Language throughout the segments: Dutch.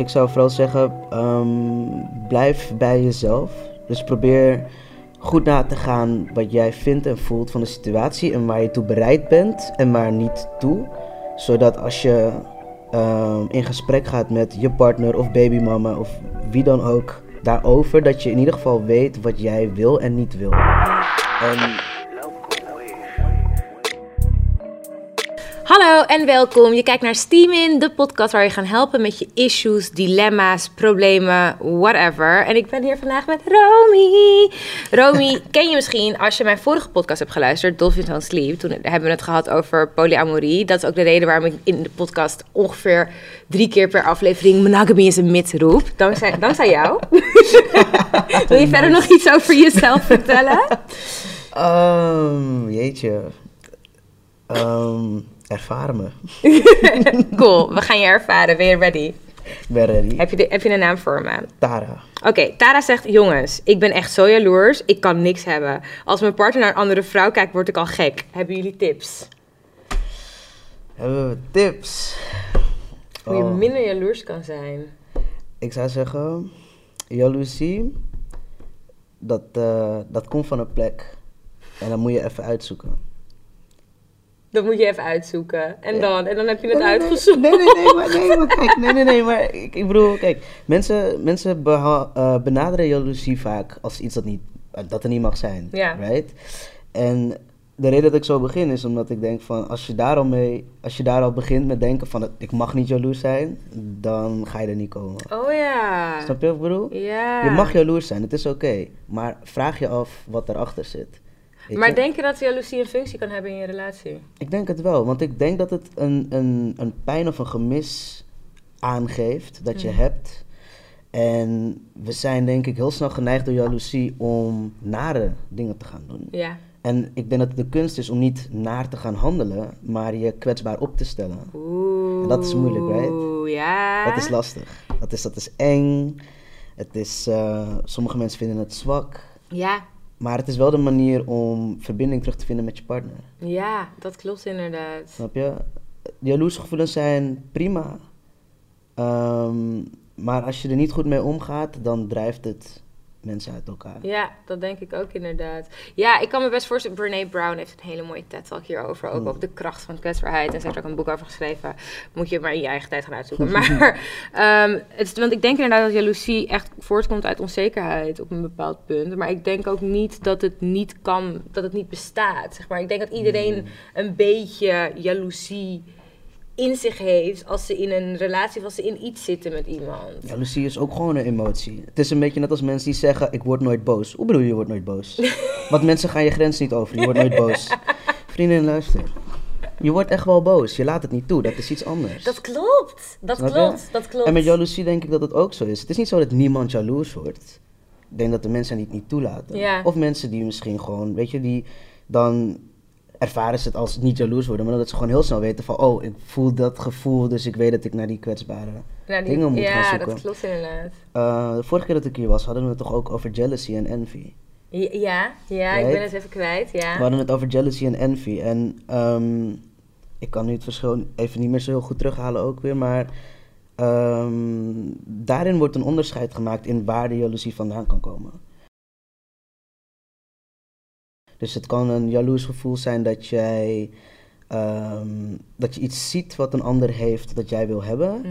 ik zou vooral zeggen, ehm, blijf bij jezelf. Dus probeer goed na te gaan wat jij vindt en voelt van de situatie en waar je toe bereid bent en waar niet toe. Zodat als je ehm, in gesprek gaat met je partner of babymama of wie dan ook daarover, dat je in ieder geval weet wat jij wil en niet wil. Hallo en welkom. Je kijkt naar Steam In, de podcast waar je gaan helpen met je issues, dilemma's, problemen, whatever. En ik ben hier vandaag met Romy. Romy ken je misschien als je mijn vorige podcast hebt geluisterd, Dolphins on Sleep. Toen hebben we het gehad over polyamorie. Dat is ook de reden waarom ik in de podcast ongeveer drie keer per aflevering monogamy is een mythe roep. Dankzij, dankzij jou. Wil je verder nog iets over jezelf vertellen? Ehm, jeetje. Ehm, ervaren me. cool, we gaan je ervaren. Ben je ready? Ik ben ready. Heb je, de, heb je een naam voor me? Tara. Oké, Tara zegt: Jongens, ik ben echt zo jaloers. Ik kan niks hebben. Als mijn partner naar een andere vrouw kijkt, word ik al gek. Hebben jullie tips? Hebben we tips? Hoe je Oh, minder jaloers kan zijn. Ik zou zeggen, jaloezie, dat, eh, dat komt van een plek. En dan moet je even uitzoeken. Dat moet je even uitzoeken. En dan? En dan heb je het Nee, nee, uitgezocht. Nee, nee, nee, maar, nee, maar kijk, nee, nee, nee, maar ik, ik bedoel, kijk, mensen, mensen beha- eh, benaderen jaloezie vaak als iets dat, niet, eh, dat er niet mag zijn, Ja. right? En de reden dat ik zo begin is omdat ik denk van, als je daar al mee, als je daar al begint met denken van, ik mag niet jaloers zijn, dan ga je er niet komen. Oh ja. Snap je wat ik bedoel? Ja. Je mag jaloers zijn, het is oké, maar vraag je af wat erachter zit. Maar je? denk je dat jaloezie een functie kan hebben in je relatie? Ik denk het wel, want ik denk dat het een, een, een pijn of een gemis aangeeft dat je Mm. hebt. En we zijn denk ik heel snel geneigd door jaloezie om nare dingen te gaan doen. Ja. En ik denk dat het de kunst is om niet naar te gaan handelen, maar je kwetsbaar op te stellen. Oeh. En dat is moeilijk, right? Oeh, ja. Dat is lastig. Dat is, dat is eng. Het is, eh, sommige mensen vinden het zwak. Ja. Maar het is wel de manier om verbinding terug te vinden met je partner. Ja, dat klopt inderdaad. Snap je? Jaloerse gevoelens zijn prima. Ehm, maar als je er niet goed mee omgaat, dan drijft het mensen uit elkaar. Ja, dat denk ik ook inderdaad. Ja, ik kan me best voorstellen. Brene Brown heeft een hele mooie TED-talk hierover. Ook Mm. over de kracht van kwetsbaarheid. En ze heeft er ook een boek over geschreven. Moet je maar in je eigen tijd gaan uitzoeken. Maar, ehm, het is, want ik denk inderdaad dat jaloezie echt voortkomt uit onzekerheid op een bepaald punt. Maar ik denk ook niet dat het niet kan, dat het niet bestaat. Zeg maar. Ik denk dat iedereen een beetje jaloezie in zich heeft als ze in een relatie of als ze in iets zitten met iemand. Jaloezie is ook gewoon een emotie. Het is een beetje net als mensen die zeggen, ik word nooit boos. Hoe bedoel je, je wordt nooit boos? Want mensen gaan je grens niet over, je wordt nooit boos. Vriendin, luister. Je wordt echt wel boos, je laat het niet toe, dat is iets anders. Dat klopt. Dat Snap je? klopt. Dat klopt. En met jaloezie denk ik dat het ook zo is. Het is niet zo dat niemand jaloers wordt. Ik denk dat de mensen het niet toelaten. Ja. Of mensen die misschien gewoon, weet je, die dan ervaren ze het als niet jaloers worden, maar dat ze gewoon heel snel weten van, oh, ik voel dat gevoel, dus ik weet dat ik naar die kwetsbare die- dingen moet ja, gaan zoeken. dat klopt inderdaad. Eh, de vorige keer dat ik hier was, hadden we het toch ook over jealousy en envy. Ja, ja, ja, ik ben het even kwijt, ja. We hadden het over jealousy en envy. En ehm, ik kan nu het verschil even niet meer zo heel goed terughalen ook weer, maar ehm, daarin wordt een onderscheid gemaakt in waar de jaloezie vandaan kan komen. Dus het kan een jaloers gevoel zijn dat jij ehm, dat je iets ziet wat een ander heeft dat jij wil hebben, Mhm.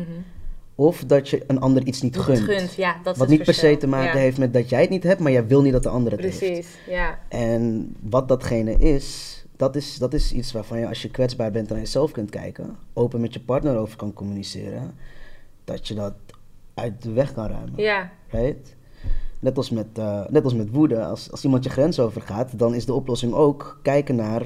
of dat je een ander iets niet gunt. gunt, ja, dat is Wat niet per se te maken Ja, heeft met dat jij het niet hebt, maar jij wil niet dat de ander het heeft. Precies, ja. En wat datgene is dat, is, dat is iets waarvan je als je kwetsbaar bent naar jezelf kunt kijken, open met je partner over kan communiceren, dat je dat uit de weg kan ruimen. Ja, Right? Net als met, eh, net als met woede, als, als iemand je grens overgaat, dan is de oplossing ook kijken naar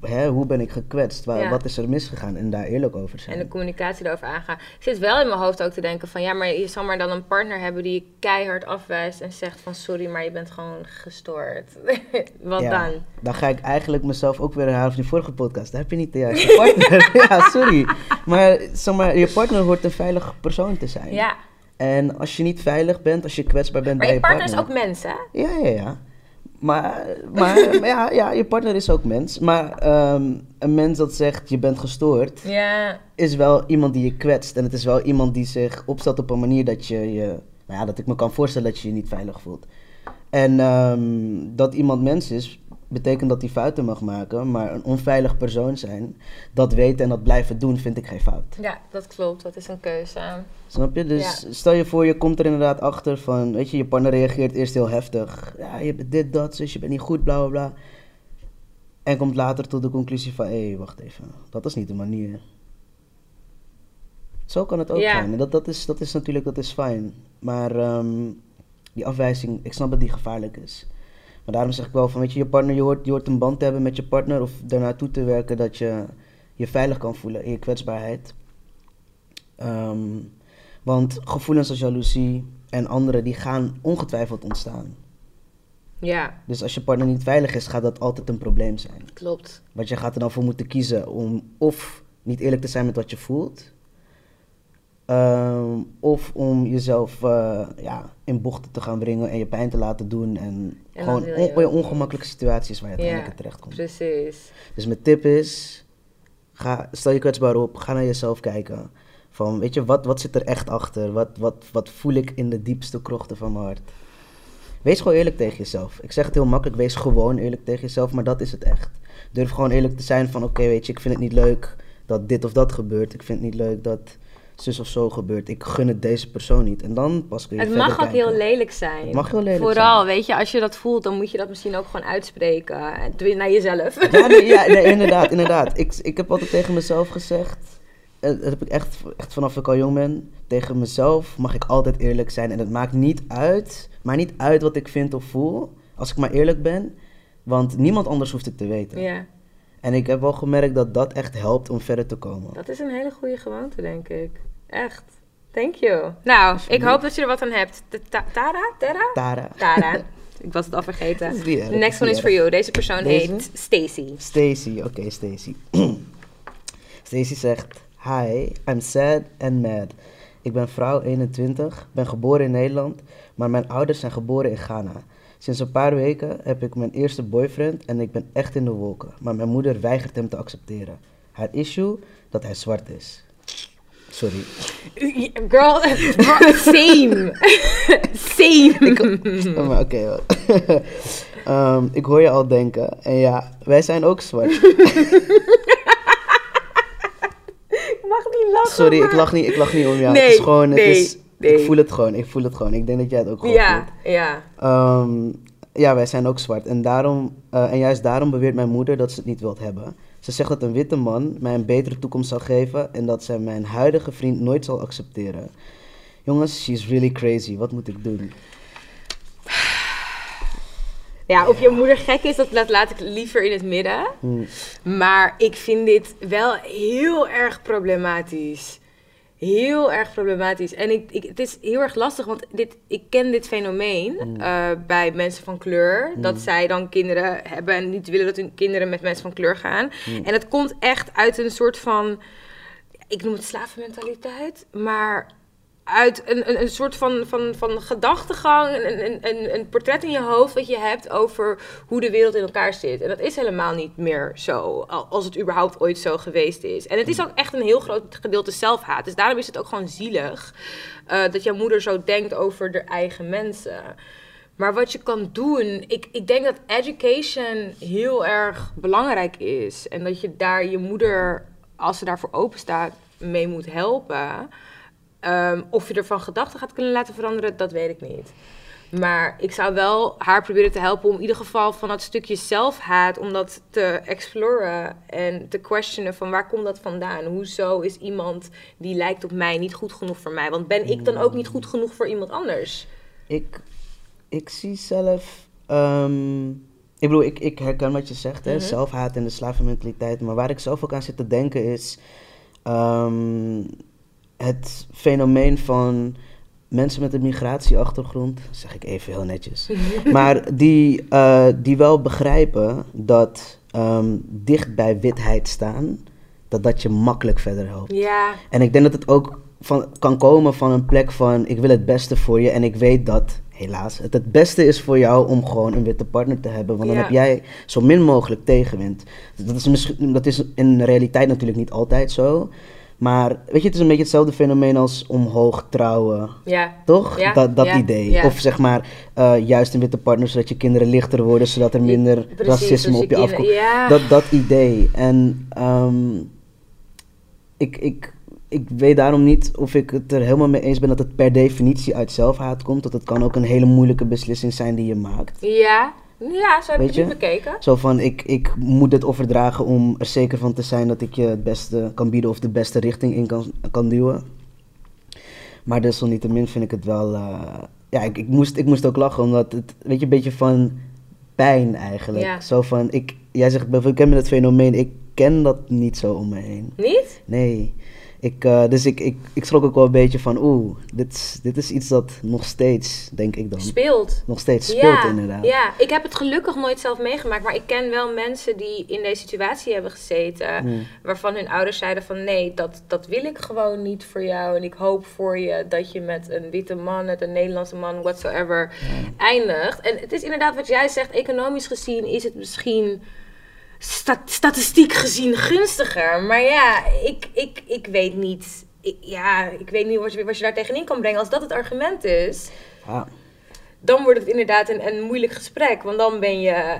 hè, hoe ben ik gekwetst, Waar, Ja. wat is er misgegaan en daar eerlijk over zijn. en de communicatie erover aangaan. Ik zit wel in mijn hoofd ook te denken van... ja, maar je zal maar dan een partner hebben die je keihard afwijst... en zegt van sorry, maar je bent gewoon gestoord. Wat Ja, dan? Dan ga ik eigenlijk mezelf ook weer herhalen van die vorige podcast. Daar heb je niet de juiste partner. ja, sorry. Maar, zeg maar je partner hoort een veilige persoon te zijn. Ja, En als je niet veilig bent, als je kwetsbaar bent maar bij je je partner partner... is ook mens, hè? Ja, ja, ja. Maar, maar, maar ja, ja, je partner is ook mens. Maar ehm, een mens dat zegt je bent gestoord, Ja, is wel iemand die je kwetst. En het is wel iemand die zich opstelt op een manier dat je je... Nou ja, dat ik me kan voorstellen dat je je niet veilig voelt. En ehm, dat iemand mens is, betekent dat hij fouten mag maken. Maar een onveilig persoon zijn, dat weten en dat blijven doen, vind ik geen fout. ja, dat klopt. Dat is een keuze. Snap je? Dus stel je voor, je komt er inderdaad achter van, weet je, je partner reageert eerst heel heftig. Ja, je bent dit, dat, zus, je bent niet goed, bla bla bla. En komt later tot de conclusie van, hé, wacht even, dat is niet de manier. Zo kan het ook Ja. gaan. En dat, dat, is, dat is natuurlijk, dat is fijn. Maar ehm, die afwijzing, ik snap dat die gevaarlijk is. Maar daarom zeg ik wel van, weet je, je partner, je hoort, je hoort een band te hebben met je partner of daarnaartoe te werken dat je je veilig kan voelen in je kwetsbaarheid. Ehm, want gevoelens als jaloezie en andere, die gaan ongetwijfeld ontstaan. Ja, Dus als je partner niet veilig is, gaat dat altijd een probleem zijn. klopt. Want je gaat er dan voor moeten kiezen om of niet eerlijk te zijn met wat je voelt. Ehm, of om jezelf eh, ja, in bochten te gaan brengen en je pijn te laten doen. En, gewoon on- je ongemakkelijke situaties waar je uiteindelijk in terecht komt. Precies. Dus mijn tip is, ga, stel je kwetsbaar op, ga naar jezelf kijken. Van, weet je, wat, wat zit er echt achter? Wat, wat, wat voel ik in de diepste krochten van mijn hart? Wees gewoon eerlijk tegen jezelf. Ik zeg het heel makkelijk, wees gewoon eerlijk tegen jezelf, maar dat is het echt. Durf gewoon eerlijk te zijn van, oké, weet je, ik vind het niet leuk dat dit of dat gebeurt. Ik vind het niet leuk dat zus of zo gebeurt. Ik gun het deze persoon niet. En dan pas kun je Het mag ook kijken. heel lelijk zijn. Het mag heel lelijk Vooral, zijn. weet je, als je dat voelt, dan moet je dat misschien ook gewoon uitspreken. En doe je naar jezelf. Ja, nee, ja nee, inderdaad, inderdaad. Ik, ik heb altijd tegen mezelf gezegd, eh, dat heb ik echt, echt vanaf ik al jong ben, tegen mezelf mag ik altijd eerlijk zijn. En het maakt niet uit, maar niet uit wat ik vind of voel, als ik maar eerlijk ben. Want niemand anders hoeft het te weten. Ja, En ik heb wel gemerkt dat dat echt helpt om verder te komen. dat is een hele goede gewoonte, denk ik. Echt. Thank you. Nou, ik hoop dat je er wat aan hebt. Ta- ta- Tara? Tara? Tara. Tara. ik was het al vergeten. The next one is for you. Deze persoon Deze? heet Stacy. Stacy, oké, Stacy. Stacy zegt: Hi, I'm sad and mad. Ik ben vrouw 21, ben geboren in Nederland, maar mijn ouders zijn geboren in Ghana. Sinds een paar weken heb ik mijn eerste boyfriend en ik ben echt in de wolken. Maar mijn moeder weigert hem te accepteren. Haar issue dat hij zwart is. Sorry. Girl, same. same. Oh, maar oké. wel. Ehm, ik hoor je al denken. En ja, wij zijn ook zwart. Ik mag niet lachen. Sorry, ik lach niet, ik lach niet om jou. Nee, het is gewoon, het nee, is, nee. ik voel het gewoon, ik voel het gewoon. Ik denk dat jij het ook gewoon Ja, voelt. ja. Ehm, ja, wij zijn ook zwart. En, daarom, eh, en juist daarom beweert mijn moeder dat ze het niet wilt hebben. Ze zegt dat een witte man mij een betere toekomst zal geven en dat zij mijn huidige vriend nooit zal accepteren. Jongens, she's really crazy. Wat moet ik doen? Ja, of je moeder gek is, dat, laat ik liever in het midden. Hm. Maar ik vind dit wel heel erg problematisch. Heel erg problematisch. En ik, ik, het is heel erg lastig, want dit, ik ken dit fenomeen Mm. eh, bij mensen van kleur. Dat zij dan kinderen hebben en niet willen dat hun kinderen met mensen van kleur gaan. Mm. En het komt echt uit een soort van, ik noem het slavenmentaliteit, maar uit een, een, een soort van, van, van gedachtegang, een, een, een, een portret in je hoofd dat je hebt over hoe de wereld in elkaar zit. En dat is helemaal niet meer zo, al- als het überhaupt ooit zo geweest is. En het is ook echt een heel groot gedeelte zelfhaat. Dus daarom is het ook gewoon zielig eh, dat jouw moeder zo denkt over de eigen mensen. Maar wat je kan doen, ik, ik denk dat education heel erg belangrijk is. En dat je daar je moeder, als ze daarvoor open staat, mee moet helpen. Ehm, of je er van gedachten gaat kunnen laten veranderen, dat weet ik niet. Maar ik zou wel haar proberen te helpen om in ieder geval van dat stukje zelfhaat, om dat te exploren en te questionen van waar komt dat vandaan? Hoezo is iemand die lijkt op mij niet goed genoeg voor mij? Want ben ik dan ook niet goed genoeg voor iemand anders? Ik, ik zie zelf. ehm, ik bedoel, ik, ik herken wat je zegt, hè, Mhm. zelfhaat en de slavenmentaliteit. Maar waar ik zelf ook aan zit te denken is. ehm, het fenomeen van mensen met een migratieachtergrond, zeg ik even heel netjes. maar die, eh, die wel begrijpen dat ehm, dicht bij witheid staan, dat dat je makkelijk verder helpt. Ja, En ik denk dat het ook van, kan komen van een plek van ik wil het beste voor je en ik weet dat helaas, het het beste is voor jou om gewoon een witte partner te hebben. Want dan heb jij zo min mogelijk tegenwind. Dat is, misschien, dat is in de realiteit natuurlijk niet altijd zo. Maar weet je, het is een beetje hetzelfde fenomeen als omhoog trouwen. Ja. Toch? Ja, dat dat ja, idee. ja. Of zeg maar, eh, juist een witte partner, zodat je kinderen lichter worden, zodat er minder Precies, racisme op je afkomt. Ja. Dat, dat idee. En ehm, ik, ik, ik weet daarom niet of ik het er helemaal mee eens ben dat het per definitie uit zelfhaat komt. Dat het kan ook een hele moeilijke beslissing zijn die je maakt. Ja. Ja, zo heb Weet het je? niet bekeken. Zo van, ik, ik moet dit offer dragen om er zeker van te zijn dat ik je het beste kan bieden of de beste richting in kan, kan duwen. Maar desalniettemin vind ik het wel... eh, ja, ik, ik, moest, ik moest ook lachen, omdat het, weet je, een beetje van pijn eigenlijk. Ja. Zo van, ik, jij zegt, ik ken me dat fenomeen, ik ken dat niet zo om me heen. Niet? Nee. Ik, eh, dus ik, ik, ik schrok ook wel een beetje van, oeh, dit, is- dit is iets dat nog steeds, denk ik dan, Speelt. nog steeds speelt ja, inderdaad. Ja, ik heb het gelukkig nooit zelf meegemaakt, maar ik ken wel mensen die in deze situatie hebben gezeten, Mm. waarvan hun ouders zeiden van nee, dat, dat wil ik gewoon niet voor jou en ik hoop voor je dat je met een witte man, met een Nederlandse man, whatsoever, eindigt. En het is inderdaad wat jij zegt, economisch gezien is het misschien sta- statistiek gezien gunstiger, maar ja, ik, ik, ik weet niet... Ik, ja, ik weet niet wat je, wat je daar tegenin kan brengen. Als dat het argument is, Ja. dan wordt het inderdaad een, een moeilijk gesprek. Want dan ben je.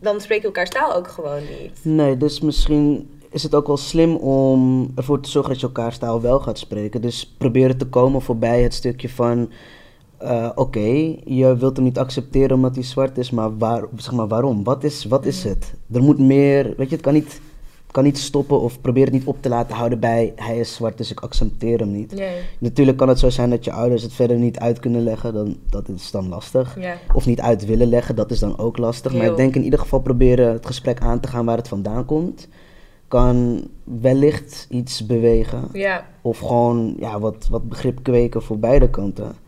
Dan spreek je elkaars taal ook gewoon niet. Nee, dus misschien is het ook wel slim om ervoor te zorgen dat je elkaars taal wel gaat spreken. Dus proberen te komen voorbij het stukje van... eh, Oké, je wilt hem niet accepteren omdat hij zwart is, maar, waar, zeg maar waarom? Wat is, wat is het? Er moet meer, weet je, het kan niet, het kan niet stoppen of probeer het niet op te laten houden bij hij is zwart, dus ik accepteer hem niet. Nee. Natuurlijk kan het zo zijn dat je ouders het verder niet uit kunnen leggen, dan, dat is dan lastig. Ja. Of niet uit willen leggen, dat is dan ook lastig. Maar ik denk in ieder geval proberen het gesprek aan te gaan waar het vandaan komt. Kan wellicht iets bewegen. Ja. Of gewoon ja, wat, wat begrip kweken voor beide kanten.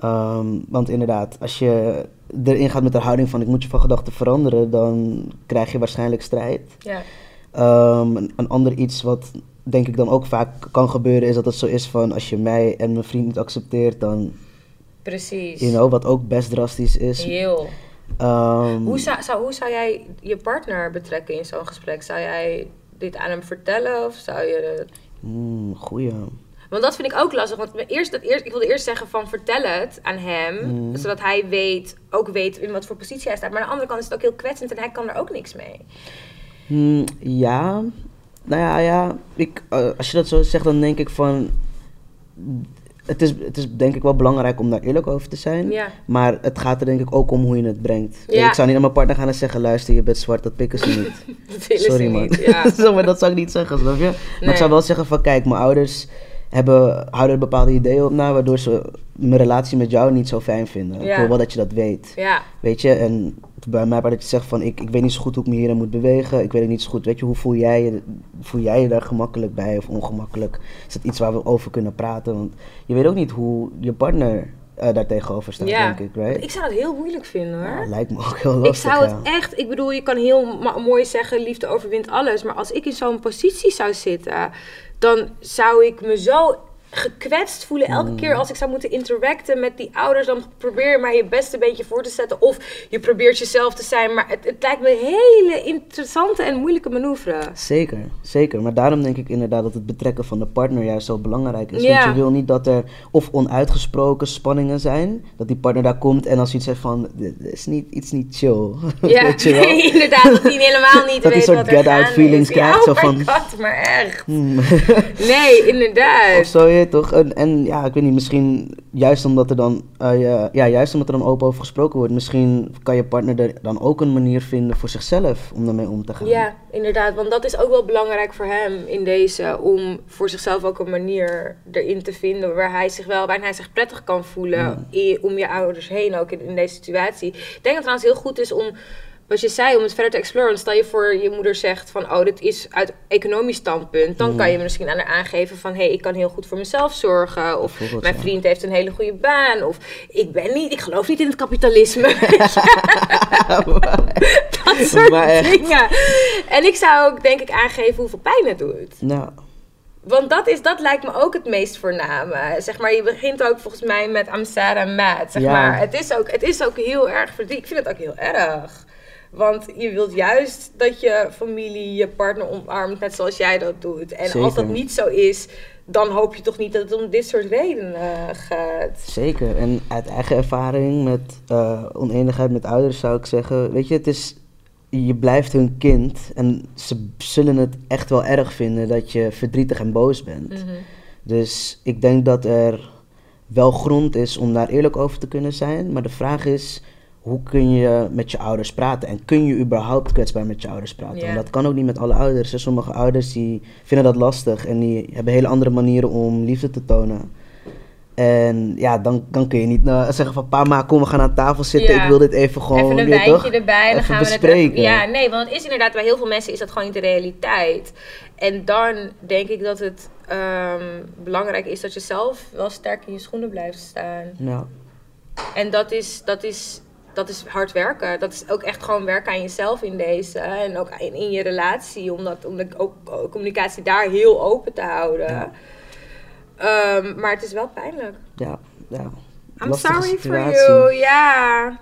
Ehm, want inderdaad, als je erin gaat met de houding van ik moet je van gedachten veranderen, dan krijg je waarschijnlijk strijd. Ja. Ehm, een, een ander iets wat denk ik dan ook vaak kan gebeuren is dat het zo is van als je mij en mijn vriend niet accepteert, dan, Precies. you know, wat ook best drastisch is. Heel. Ehm, Hoe zou, zou, hoe zou jij je partner betrekken in zo'n gesprek? Zou jij dit aan hem vertellen? Of zou je. hmm, goeie. Want dat vind ik ook lastig. Want eerst, dat eerst, ik wilde eerst zeggen van vertel het aan hem. Mhm. Zodat hij weet, ook weet in wat voor positie hij staat. Maar aan de andere kant is het ook heel kwetsend en hij kan er ook niks mee. Hmm, ja, nou ja, ja ik, eh, als je dat zo zegt, dan denk ik van. Het is, het is denk ik wel belangrijk om daar eerlijk over te zijn. Ja. Maar het gaat er denk ik ook om hoe je het brengt. Ja. Ik zou niet naar mijn partner gaan en zeggen: luister, je bent zwart, dat pikken ze niet. Sorry man. niet. Ja. Zo, maar dat zou ik niet zeggen, snap je? Maar Nee. ik zou wel zeggen: van kijk, mijn ouders hebben, houden er bepaalde ideeën op na, waardoor ze mijn relatie met jou niet zo fijn vinden. Ja. Ik wil wel dat je dat weet. ja. Weet je, en bij mij waar dat je zegt van ik, ik weet niet zo goed hoe ik me hierin moet bewegen. Ik weet het niet zo goed. Weet je, hoe voel jij je, voel jij je daar gemakkelijk bij of ongemakkelijk? Is dat iets waar we over kunnen praten? Want je weet ook niet hoe je partner eh, daar tegenover staat, Ja. denk ik, right? Ik zou het heel moeilijk vinden hoor. Ja, lijkt me ook heel lastig, ik zou het ja. echt, ik bedoel, je kan heel mooi zeggen, liefde overwint alles. Maar als ik in zo'n positie zou zitten, dan zou ik me zo gekwetst voelen elke keer als ik zou moeten interacten met die ouders. Dan probeer je maar je beste beetje voor te zetten. Of je probeert jezelf te zijn. Maar het, het lijkt me een hele interessante en moeilijke manoeuvre. Zeker, zeker. Maar daarom denk ik inderdaad dat het betrekken van de partner juist zo belangrijk is. Ja. Want je wil niet dat er of onuitgesproken spanningen zijn. Dat die partner daar komt en als iets zegt van, dit is niet, iets niet chill. Ja, Weet je wel? inderdaad. Dat hij helemaal niet Dat weet soort wat er get-out feelings is. krijgt, Ja, zo oh my van- god, maar echt. Hmm. Nee, inderdaad. Of zo, je toch? En, en ja, ik weet niet, misschien juist omdat er dan, eh, ja, ja, juist omdat er dan open over gesproken wordt, misschien kan je partner er dan ook een manier vinden voor zichzelf om daarmee om te gaan. Ja, inderdaad. Want dat is ook wel belangrijk voor hem in deze. Om voor zichzelf ook een manier erin te vinden waar hij zich wel, waarin hij zich prettig kan voelen. Ja. i- om je ouders heen, ook in, in deze situatie. Ik denk dat het trouwens heel goed is om. Wat je zei, om het verder te exploren. Stel je voor, je moeder zegt van, oh, dit is uit economisch standpunt. Dan kan je misschien aan haar aangeven van, hé, hey, ik kan heel goed voor mezelf zorgen. Of mijn ja. vriend heeft een hele goede baan. Of ik ben niet, ik geloof niet in het kapitalisme. dat soort Maar dingen. En ik zou ook denk ik aangeven hoeveel pijn het doet. Nou, Want dat, is, dat lijkt me ook het meest voorname. Zeg maar, je begint ook volgens mij met and mad. Zeg Ja. maar, het is, ook, het is ook heel erg verdriet. Ik vind het ook heel erg. Want je wilt juist dat je familie je partner omarmt net zoals jij dat doet. En als dat niet zo is, dan hoop je toch niet dat het om dit soort redenen gaat. Zeker. En uit eigen ervaring met eh, oneenigheid met ouders zou ik zeggen, weet je, het is, je blijft hun kind en ze zullen het echt wel erg vinden dat je verdrietig en boos bent. Mhm. Dus ik denk dat er wel grond is om daar eerlijk over te kunnen zijn, maar de vraag is, hoe kun je met je ouders praten? En kun je überhaupt kwetsbaar met je ouders praten? Ja. Want dat kan ook niet met alle ouders. hè. Sommige ouders die vinden dat lastig en die hebben hele andere manieren om liefde te tonen. En ja, dan, dan kun je niet eh, zeggen van pa, maar kom we gaan aan tafel zitten. Ja. Ik wil dit even gewoon even een wijntje toch? erbij en dan Even gaan we het bespreken. Ja, nee, want het is inderdaad bij heel veel mensen is dat gewoon niet de realiteit. En dan denk ik dat het ehm, belangrijk is dat je zelf wel sterk in je schoenen blijft staan. Ja. En dat is, dat is, dat is hard werken. Dat is ook echt gewoon werken aan jezelf in deze. En ook in, in je relatie. Om, dat, om de ook, ook communicatie daar heel open te houden. Ja. Ehm, maar het is wel pijnlijk. Ja, ja. I'm sorry situatie. for you. Ja.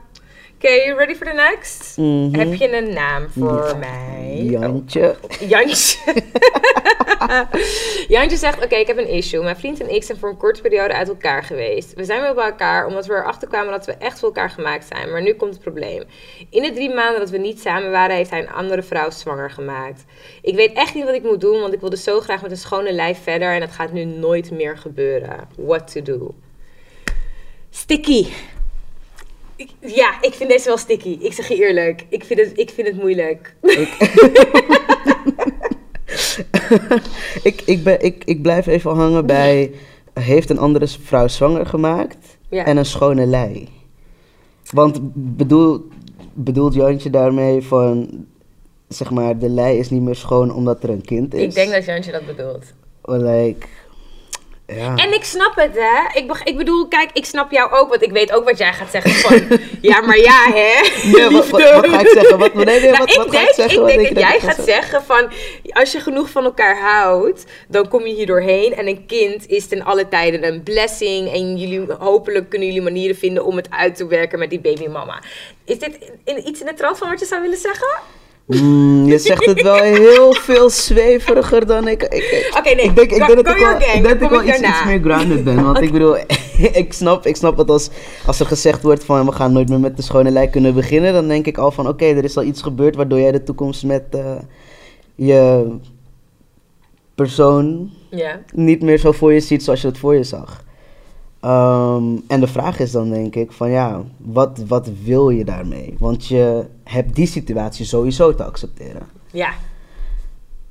Oké, you ready for the next? Mhm. Heb je een naam voor Ja. mij? Jantje. Oh, Jantje. Jantje zegt, oké, ik heb een issue. Mijn vriend en ik zijn voor een korte periode uit elkaar geweest. We zijn weer bij elkaar omdat we erachter kwamen dat we echt voor elkaar gemaakt zijn. Maar nu komt het probleem. In de drie maanden dat we niet samen waren, heeft hij een andere vrouw zwanger gemaakt. Ik weet echt niet wat ik moet doen, want ik wilde zo graag met een schone lijf verder. En dat gaat nu nooit meer gebeuren. What to do? Sticky. Ik- ja, ik vind deze wel sticky. Ik zeg je eerlijk. Ik vind het, ik vind het moeilijk. ik, ik, ben, ik, ik blijf even hangen bij... Heeft een andere vrouw zwanger gemaakt Ja. en een schone lei. Want bedoel, bedoelt Jantje daarmee van... Zeg maar, de lei is niet meer schoon omdat er een kind is? Ik denk dat Jantje dat bedoelt. Like, ja. En ik snap het, hè. Ik, ik bedoel, kijk, ik snap jou ook, want ik weet ook wat jij gaat zeggen. Van, ja, maar ja, hè. Ja, wat, wat, wat ga ik zeggen? Wat, nee, nee, Nou, wat, ik wat ga denk, ik zeggen? ik denk denk dat jij gaat ga zeggen van... Als je genoeg van elkaar houdt, dan kom je hier doorheen. En een kind is ten alle tijden een blessing. En jullie, hopelijk kunnen jullie manieren vinden om het uit te werken met die babymama. Is dit in, iets in de trant van wat je zou willen zeggen? Mm, je zegt het wel heel veel zweveriger dan ik. ik, ik Oké, nee. Ik denk, ik denk dat ik wel, ik, denk wel iets, iets meer grounded ben. Want ik bedoel, ik snap, ik snap dat als, als er gezegd wordt van we gaan nooit meer met de schone lei kunnen beginnen, dan denk ik al van oké, er is al iets gebeurd waardoor jij de toekomst met eh, je persoon niet meer zo voor je ziet zoals je het voor je zag. Ehm, en de vraag is dan denk ik van ja, wat, wat wil je daarmee? Want je hebt die situatie sowieso te accepteren. Ja.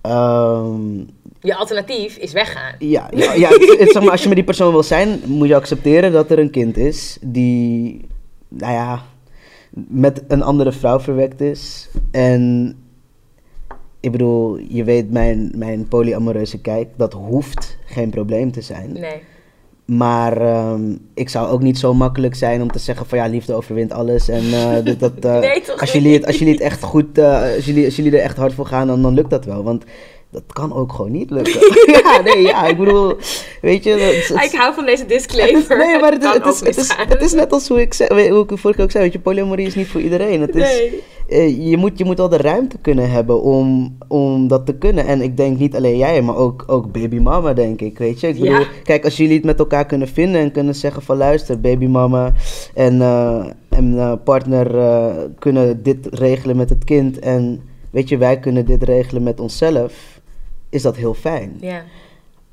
Ehm, Je alternatief is weggaan. ja, ja, ja het- het- zeg maar, als je met die persoon wil zijn, moet je accepteren dat er een kind is die, nou ja, met een andere vrouw verwekt is. En ik bedoel, je weet mijn, mijn polyamoreuze kijk, dat hoeft geen probleem te zijn. Nee. Maar ehm, ik zou ook niet zo makkelijk zijn om te zeggen van ja, liefde overwint alles. En eh, dat, dat, eh, Nee, als, jullie het, als jullie het echt goed, eh, als, jullie, als jullie er echt hard voor gaan, dan, dan lukt dat wel. Want dat kan ook gewoon niet lukken. ja, nee, ja, ik bedoel, weet je. het- Ik hou van deze is- disclaimer. nee, maar het, is- het, is, het, is, het is net als hoe ik, zei, hoe ik vorige keer ook zei, weet je, polyamorie is niet voor iedereen. Het is, Nee. eh, je, moet, je moet wel de ruimte kunnen hebben om, om dat te kunnen. En ik denk niet alleen jij, maar ook, ook babymama, denk ik. Weet je, ik bedoel, Ja. kijk, als jullie het met elkaar kunnen vinden en kunnen zeggen van luister, babymama en, eh, en eh, partner kunnen dit regelen met het kind. En weet je, wij kunnen dit regelen met onszelf. Is dat heel fijn. Ja.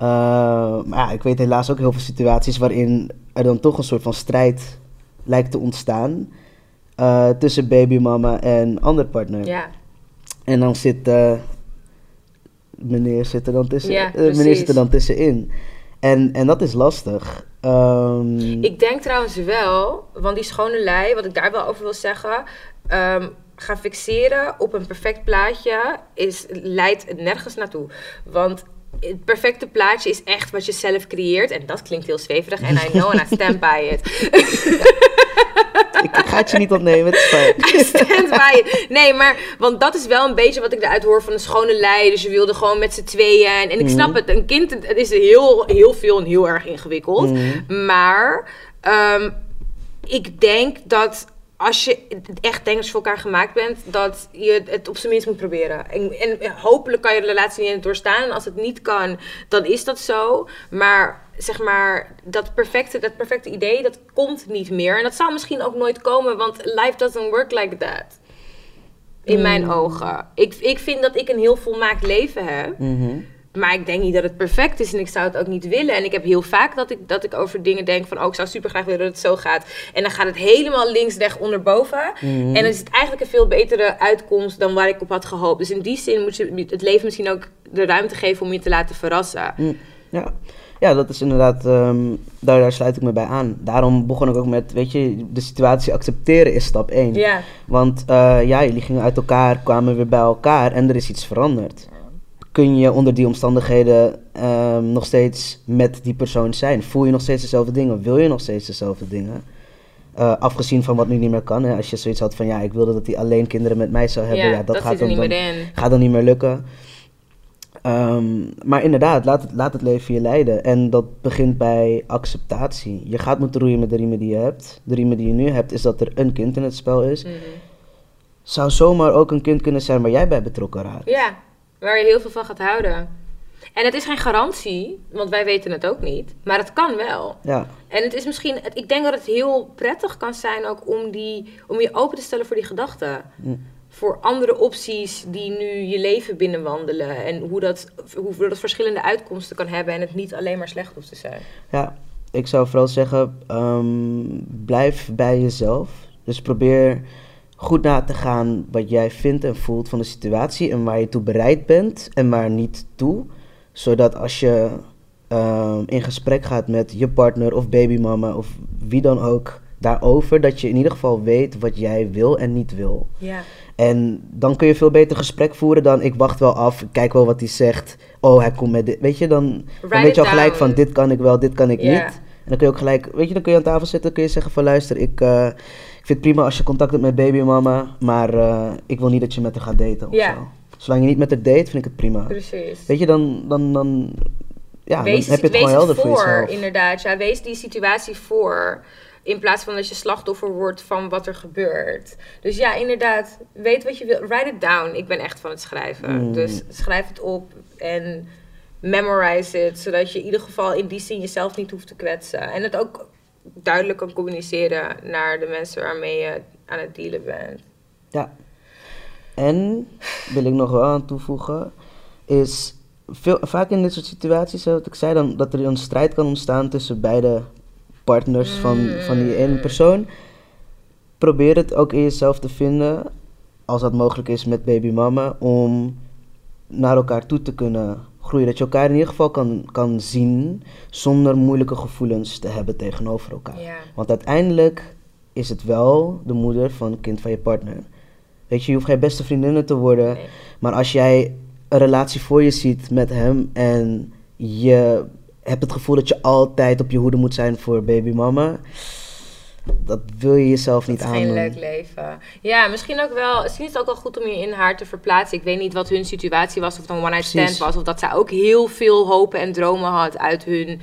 Uh, maar ja, ik weet helaas ook heel veel situaties waarin er dan toch een soort van strijd lijkt te ontstaan. uh, tussen babymama en ander partner. Ja. En dan zit uh, meneer zit er dan tussen, Ja, meneer zit er dan tussenin. En, en dat is lastig. Um, Ik denk trouwens wel, want die schone lei, wat ik daar wel over wil zeggen, ehm, gaan fixeren op een perfect plaatje is, leidt nergens naartoe. Want het perfecte plaatje is echt wat je zelf creëert. En dat klinkt heel zweverig. En I know and I stand by it. ik, ga het je niet ontnemen, het is fijn. I stand by it. Nee, maar, want dat is wel een beetje wat ik eruit hoor van een schone lei. Dus je wilde gewoon met z'n tweeën. En, en ik snap het, een kind, het is heel, heel veel en heel erg ingewikkeld. Maar ehm, ik denk dat als je echt je voor elkaar gemaakt bent, dat je het op zijn minst moet proberen. En, en hopelijk kan je de relatie niet doorstaan. En als het niet kan, dan is dat zo. Maar zeg maar, dat perfecte, dat perfecte idee, dat komt niet meer. En dat zou misschien ook nooit komen, want life doesn't work like that. In mijn ogen. Ik, ik vind dat ik een heel volmaakt leven heb. Mhm. Maar ik denk niet dat het perfect is en ik zou het ook niet willen. En ik heb heel vaak dat ik, dat ik over dingen denk van... oh, ik zou super graag willen dat het zo gaat. En dan gaat het helemaal links, rechts, onderboven. En dan is het eigenlijk een veel betere uitkomst dan waar ik op had gehoopt. Dus in die zin moet je het leven misschien ook de ruimte geven om je te laten verrassen. Mm, Ja. ja, dat is inderdaad, ehm, daar, daar sluit ik me bij aan. Daarom begon ik ook met, weet je, de situatie accepteren is stap 1. Ja, Want eh, ja, jullie gingen uit elkaar, kwamen weer bij elkaar en er is iets veranderd. Kun je onder die omstandigheden ehm, nog steeds met die persoon zijn? Voel je nog steeds dezelfde dingen? Wil je nog steeds dezelfde dingen? Eh, afgezien van wat nu niet meer kan. Hè? Als je zoiets had van ja, ik wilde dat hij alleen kinderen met mij zou hebben. ja, Ja, dat, dat, gaat dan, gaat dan niet meer lukken. Ehm, maar inderdaad, laat het, laat het leven je leiden. En dat begint bij acceptatie. Je gaat moeten roeien met de riemen die je hebt. De riemen die je nu hebt, is dat er een kind in het spel is. Mhm. Zou zomaar ook een kind kunnen zijn waar jij bij betrokken raakt. Ja, waar je heel veel van gaat houden. En het is geen garantie, want wij weten het ook niet. Maar het kan wel. Ja, En het is misschien, ik denk dat het heel prettig kan zijn ook om, die, om je open te stellen voor die gedachten. Mm. Voor andere opties die nu je leven binnenwandelen. En hoe dat, hoe dat verschillende uitkomsten kan hebben. En het niet alleen maar slecht hoeft te zijn. ja. ik zou vooral zeggen, ehm, blijf bij jezelf. Dus probeer goed na te gaan wat jij vindt en voelt van de situatie en waar je toe bereid bent en waar niet toe. Zodat als je ehm, in gesprek gaat met je partner of babymama of wie dan ook daarover, dat je in ieder geval weet wat jij wil en niet wil. Ja. En dan kun je veel beter gesprek voeren dan ik wacht wel af, ik kijk wel wat hij zegt. Oh, hij komt met dit. Weet je, dan, dan weet je al gelijk down. van dit kan ik wel, dit kan ik niet. En dan kun je ook gelijk, weet je, dan kun je aan tafel zitten, kun je zeggen van luister, ik, eh, ik vind het prima als je contact hebt met babymama, maar eh, ik wil niet dat je met haar gaat daten of Ja. zo. Zolang je niet met haar date, vind ik het prima. Precies. Weet je, dan, dan, dan, ja, wees, dan heb je het gewoon helder voor voor, jezelf. inderdaad. Ja, wees die situatie voor. In plaats van dat je slachtoffer wordt van wat er gebeurt. Dus ja, inderdaad, weet wat je wil. Write it down. Ik ben echt van het schrijven. Mm. Dus schrijf het op en memorize it. Zodat je in ieder geval in die zin jezelf niet hoeft te kwetsen. En het ook duidelijk kan communiceren naar de mensen waarmee je aan het dealen bent. Ja. En, wil ik nog wel aan toevoegen, is veel, vaak in dit soort situaties, wat ik zei, dan, dat er een strijd kan ontstaan tussen beide partners van, van die ene persoon. Probeer het ook in jezelf te vinden, als dat mogelijk is met babymama, om naar elkaar toe te kunnen groeien. Dat je elkaar in ieder geval kan, kan zien zonder moeilijke gevoelens te hebben tegenover elkaar. Ja. Want uiteindelijk is het wel de moeder van het kind van je partner. Weet je, je hoeft geen beste vriendinnen te worden. Nee. Maar als jij een relatie voor je ziet met hem en je hebt het gevoel dat je altijd op je hoede moet zijn voor babymama, dat wil je jezelf niet is geen leuk leven. Ja, misschien ook wel. Misschien is het ook wel goed om je in haar te verplaatsen. Ik weet niet wat hun situatie was, of het een one-night stand was, of dat zij ook heel veel hopen en dromen had uit hun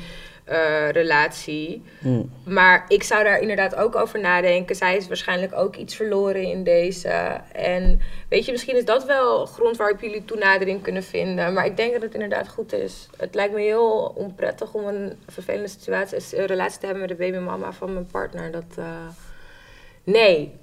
eh, relatie. Mm. Maar ik zou daar inderdaad ook over nadenken. Zij is waarschijnlijk ook iets verloren in deze. En weet je, misschien is dat wel grond waarop jullie toenadering kunnen vinden. Maar ik denk dat het inderdaad goed is. Het lijkt me heel onprettig om een vervelende situatie, een relatie te hebben met de babymama van mijn partner. Dat, eh, nee,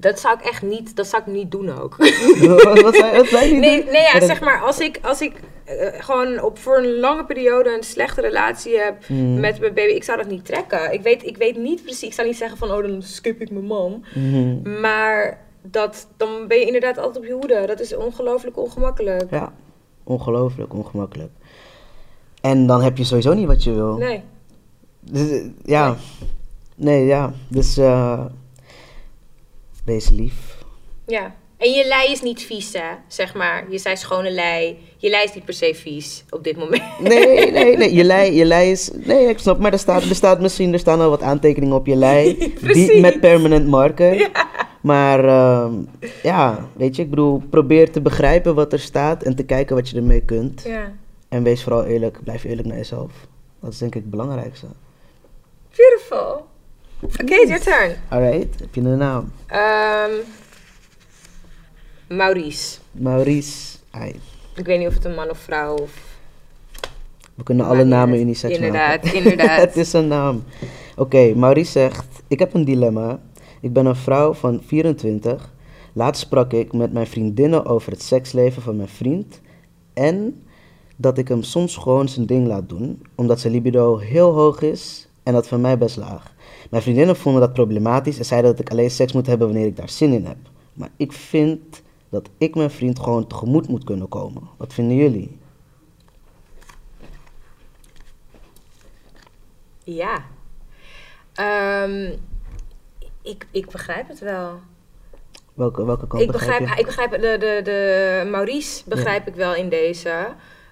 dat zou ik echt niet, dat zou ik niet doen ook. wat, wat, zei die? Nee, nee ja, zeg maar, als ik, als ik eh, gewoon op, voor een lange periode een slechte relatie heb Mm. met mijn baby, ik zou dat niet trekken. Ik weet, ik weet niet precies, ik zou niet zeggen van, oh, dan skip ik mijn man. Mhm. Maar dat, dan ben je inderdaad altijd op je hoede. Dat is ongelooflijk ongemakkelijk. Ja, ongelooflijk ongemakkelijk. En dan heb je sowieso niet wat je wil. Nee. Dus, eh, ja. Nee, ja. Dus eh wees lief. Ja, En je lei is niet vies, hè? Zeg maar. Je zei schone lei. Je lei is niet per se vies op dit moment. Nee, nee, nee. Je lei, je lei is... Nee, ik snap. Maar er staat, er staat misschien... Er staan al wat aantekeningen op je lei. Precies. die met permanent marker. Maar ehm, ja, weet je, ik bedoel, probeer te begrijpen wat er staat en te kijken wat je ermee kunt. Ja. En wees vooral eerlijk, blijf eerlijk naar jezelf. Dat is denk ik het belangrijkste. Beautiful. Oké, it's your turn. Alright, heb je een naam? Ehm, Maurice. Maurice. Ai, Ik weet niet of het een man of vrouw of... we kunnen alle namen unisex Inderdaad, maken. inderdaad. het is een naam. Oké, Maurice zegt, ik heb een dilemma. Ik ben een vrouw van 24. Laatst sprak ik met mijn vriendinnen over het seksleven van mijn vriend. En dat ik hem soms gewoon zijn ding laat doen, omdat zijn libido heel hoog is en dat van mij best laag. Mijn vriendinnen vonden dat problematisch en zeiden dat ik alleen seks moet hebben wanneer ik daar zin in heb. Maar ik vind dat ik mijn vriend gewoon tegemoet moet kunnen komen. Wat vinden jullie? Ja. Ehm, ik, ik begrijp het wel. Welke, welke kant Ik begrijp, begrijp, je? ik begrijp de, de, de Maurice begrijp ik wel in deze.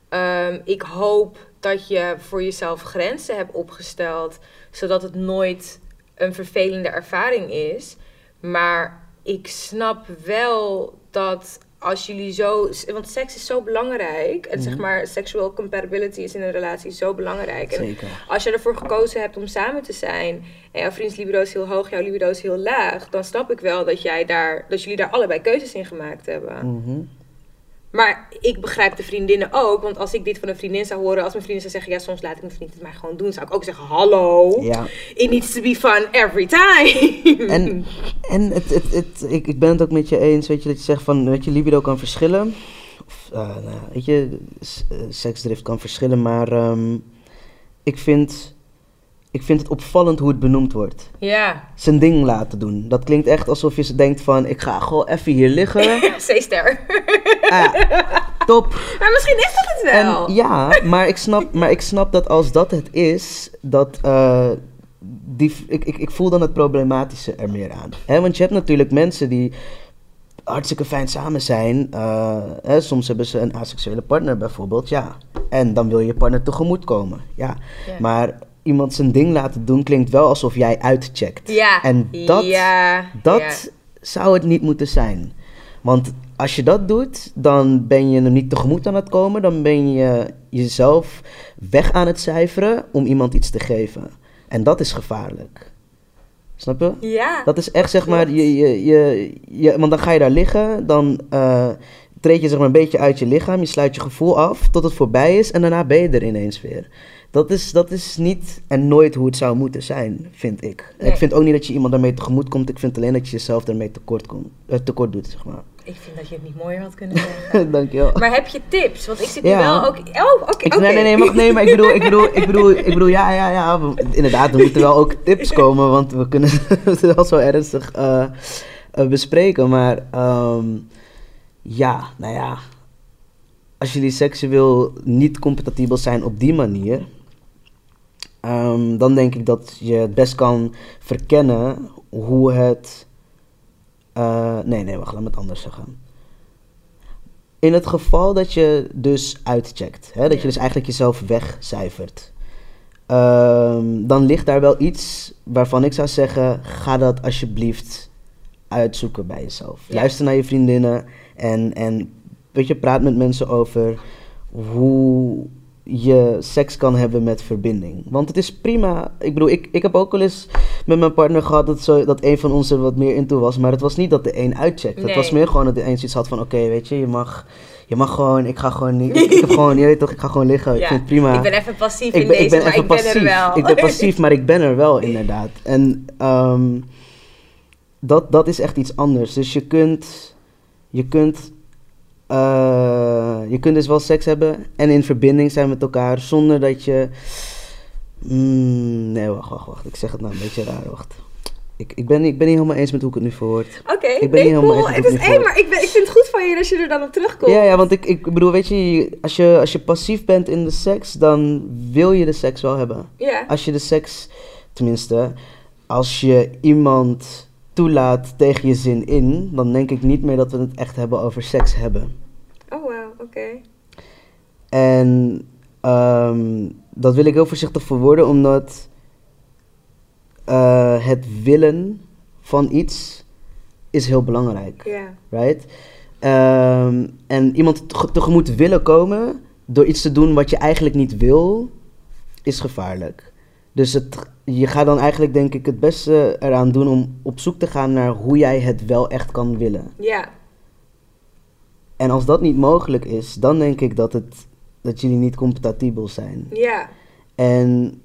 Ehm, ik hoop dat je voor jezelf grenzen hebt opgesteld, zodat het nooit een vervelende ervaring is. Maar ik snap wel dat als jullie zo. Want seks is zo belangrijk. En zeg Mhm. maar, sexual compatibility is in een relatie zo belangrijk. En Zeker. als je ervoor gekozen hebt om samen te zijn en jouw vriends libido is heel hoog, jouw libido is heel laag, dan snap ik wel dat, jij daar, dat jullie daar allebei keuzes in gemaakt hebben. Mhm. Maar ik begrijp de vriendinnen ook, want als ik dit van een vriendin zou horen, als mijn vriendin zou zeggen, ja, soms laat ik mijn vriend het maar gewoon doen, zou ik ook zeggen, hallo, Ja. it needs to be fun every time. En, en het, het, het, ik, ik ben het ook met je eens, weet je, dat je zegt van, weet je, libido kan verschillen. Of, eh, nou, weet je, eh, seksdrift kan verschillen, maar ehm, ik, vind, ik vind het opvallend hoe het benoemd wordt. ja, Zijn ding laten doen. Dat klinkt echt alsof je ze denkt van, ik ga gewoon even hier liggen. C-ster. Ah, top. maar misschien is dat het wel. En ja, maar ik snap, maar ik snap dat als dat het is, dat eh, die, ik, ik, ik voel dan het problematische er meer aan. Hè, want je hebt natuurlijk mensen die hartstikke fijn samen zijn. eh, hè, soms hebben ze een asexuele partner bijvoorbeeld, ja. En dan wil je je partner tegemoet komen, ja. Ja. Maar iemand zijn ding laten doen klinkt wel alsof jij uitcheckt. ja, En dat, ja, dat ja. zou het niet moeten zijn. Want als je dat doet, dan ben je hem niet tegemoet aan het komen. Dan ben je jezelf weg aan het cijferen om iemand iets te geven. En dat is gevaarlijk. Snap je? Ja. Dat is echt zeg maar, je, je, je, je, want dan ga je daar liggen, dan eh, treed je zeg maar een beetje uit je lichaam, je sluit je gevoel af tot het voorbij is en daarna ben je er ineens weer. Dat is, dat is niet en nooit hoe het zou moeten zijn, vind ik. Nee. Ik vind ook niet dat je iemand daarmee tegemoet komt, ik vind alleen dat je jezelf daarmee tekort, komt, eh, tekort doet, zeg maar. Ik vind dat je het niet mooier had kunnen zeggen. Dankjewel. Maar heb je tips? Want ik zit nu Ja. wel ook... Oh, oké. Nee, nee, nee, nee, maar ik bedoel, ik bedoel, ik bedoel, ik bedoel, ja, ja, ja. we- inderdaad, er moeten wel ook tips komen, want we kunnen het wel zo ernstig eh, eh, bespreken. Maar ehm, ja, nou ja, als jullie seksueel niet compatibel zijn op die manier, ehm, dan denk ik dat je het best kan verkennen hoe het. eh, nee, nee, wacht, laat me het anders zeggen. In het geval dat je dus uitcheckt, hè, dat je dus eigenlijk jezelf wegcijfert, ehm, dan ligt daar wel iets waarvan ik zou zeggen: ga dat alsjeblieft uitzoeken bij jezelf. Ja. Luister naar je vriendinnen en, en weet je, praat met mensen over hoe je seks kan hebben met verbinding. Want het is prima. Ik bedoel, ik, ik heb ook wel eens met mijn partner gehad dat, zo, dat een van ons er wat meer into was. Maar het was niet dat de een uitcheckt. Het Nee. was meer gewoon dat de een zoiets had van... Oké, weet je, je mag, je mag gewoon... Ik ga gewoon niet... Ik, ik heb gewoon... Je weet toch, ik ga gewoon liggen. Ik vind het prima. Ik ben even passief Ik in deze, ik ben maar even ik ben passief. er wel. Ik ben passief, maar ik ben er wel inderdaad. En ehm, dat, dat is echt iets anders. Dus je kunt, je kunt, eh, je kunt dus wel seks hebben en in verbinding zijn met elkaar zonder dat je. Mm, nee, wacht, wacht, wacht. Ik zeg het nou een beetje raar. Wacht. Ik, ik, ben, ik ben niet helemaal eens met hoe ik het nu verwoord. Oké, Ik ben nee, niet cool. eens Het is één, maar ik, ben, ik vind het goed van je dat je er dan op terugkomt. Ja, ja, want ik, ik bedoel, weet je, als je, als je passief bent in de seks, dan wil je de seks wel hebben. Ja. Als je de seks, tenminste, als je iemand toelaat tegen je zin in, dan denk ik niet meer dat we het echt hebben over seks hebben. Oh, wow, oké. En ehm, dat wil ik heel voorzichtig verwoorden, omdat eh, het willen van iets is heel belangrijk, Ja. right? Ehm, en iemand te- tegemoet willen komen door iets te doen wat je eigenlijk niet wil, is gevaarlijk. Dus het, je gaat dan eigenlijk, denk ik, het beste eraan doen om op zoek te gaan naar hoe jij het wel echt kan willen. Ja. En als dat niet mogelijk is, dan denk ik dat, het, dat jullie niet compatibel zijn. Ja. En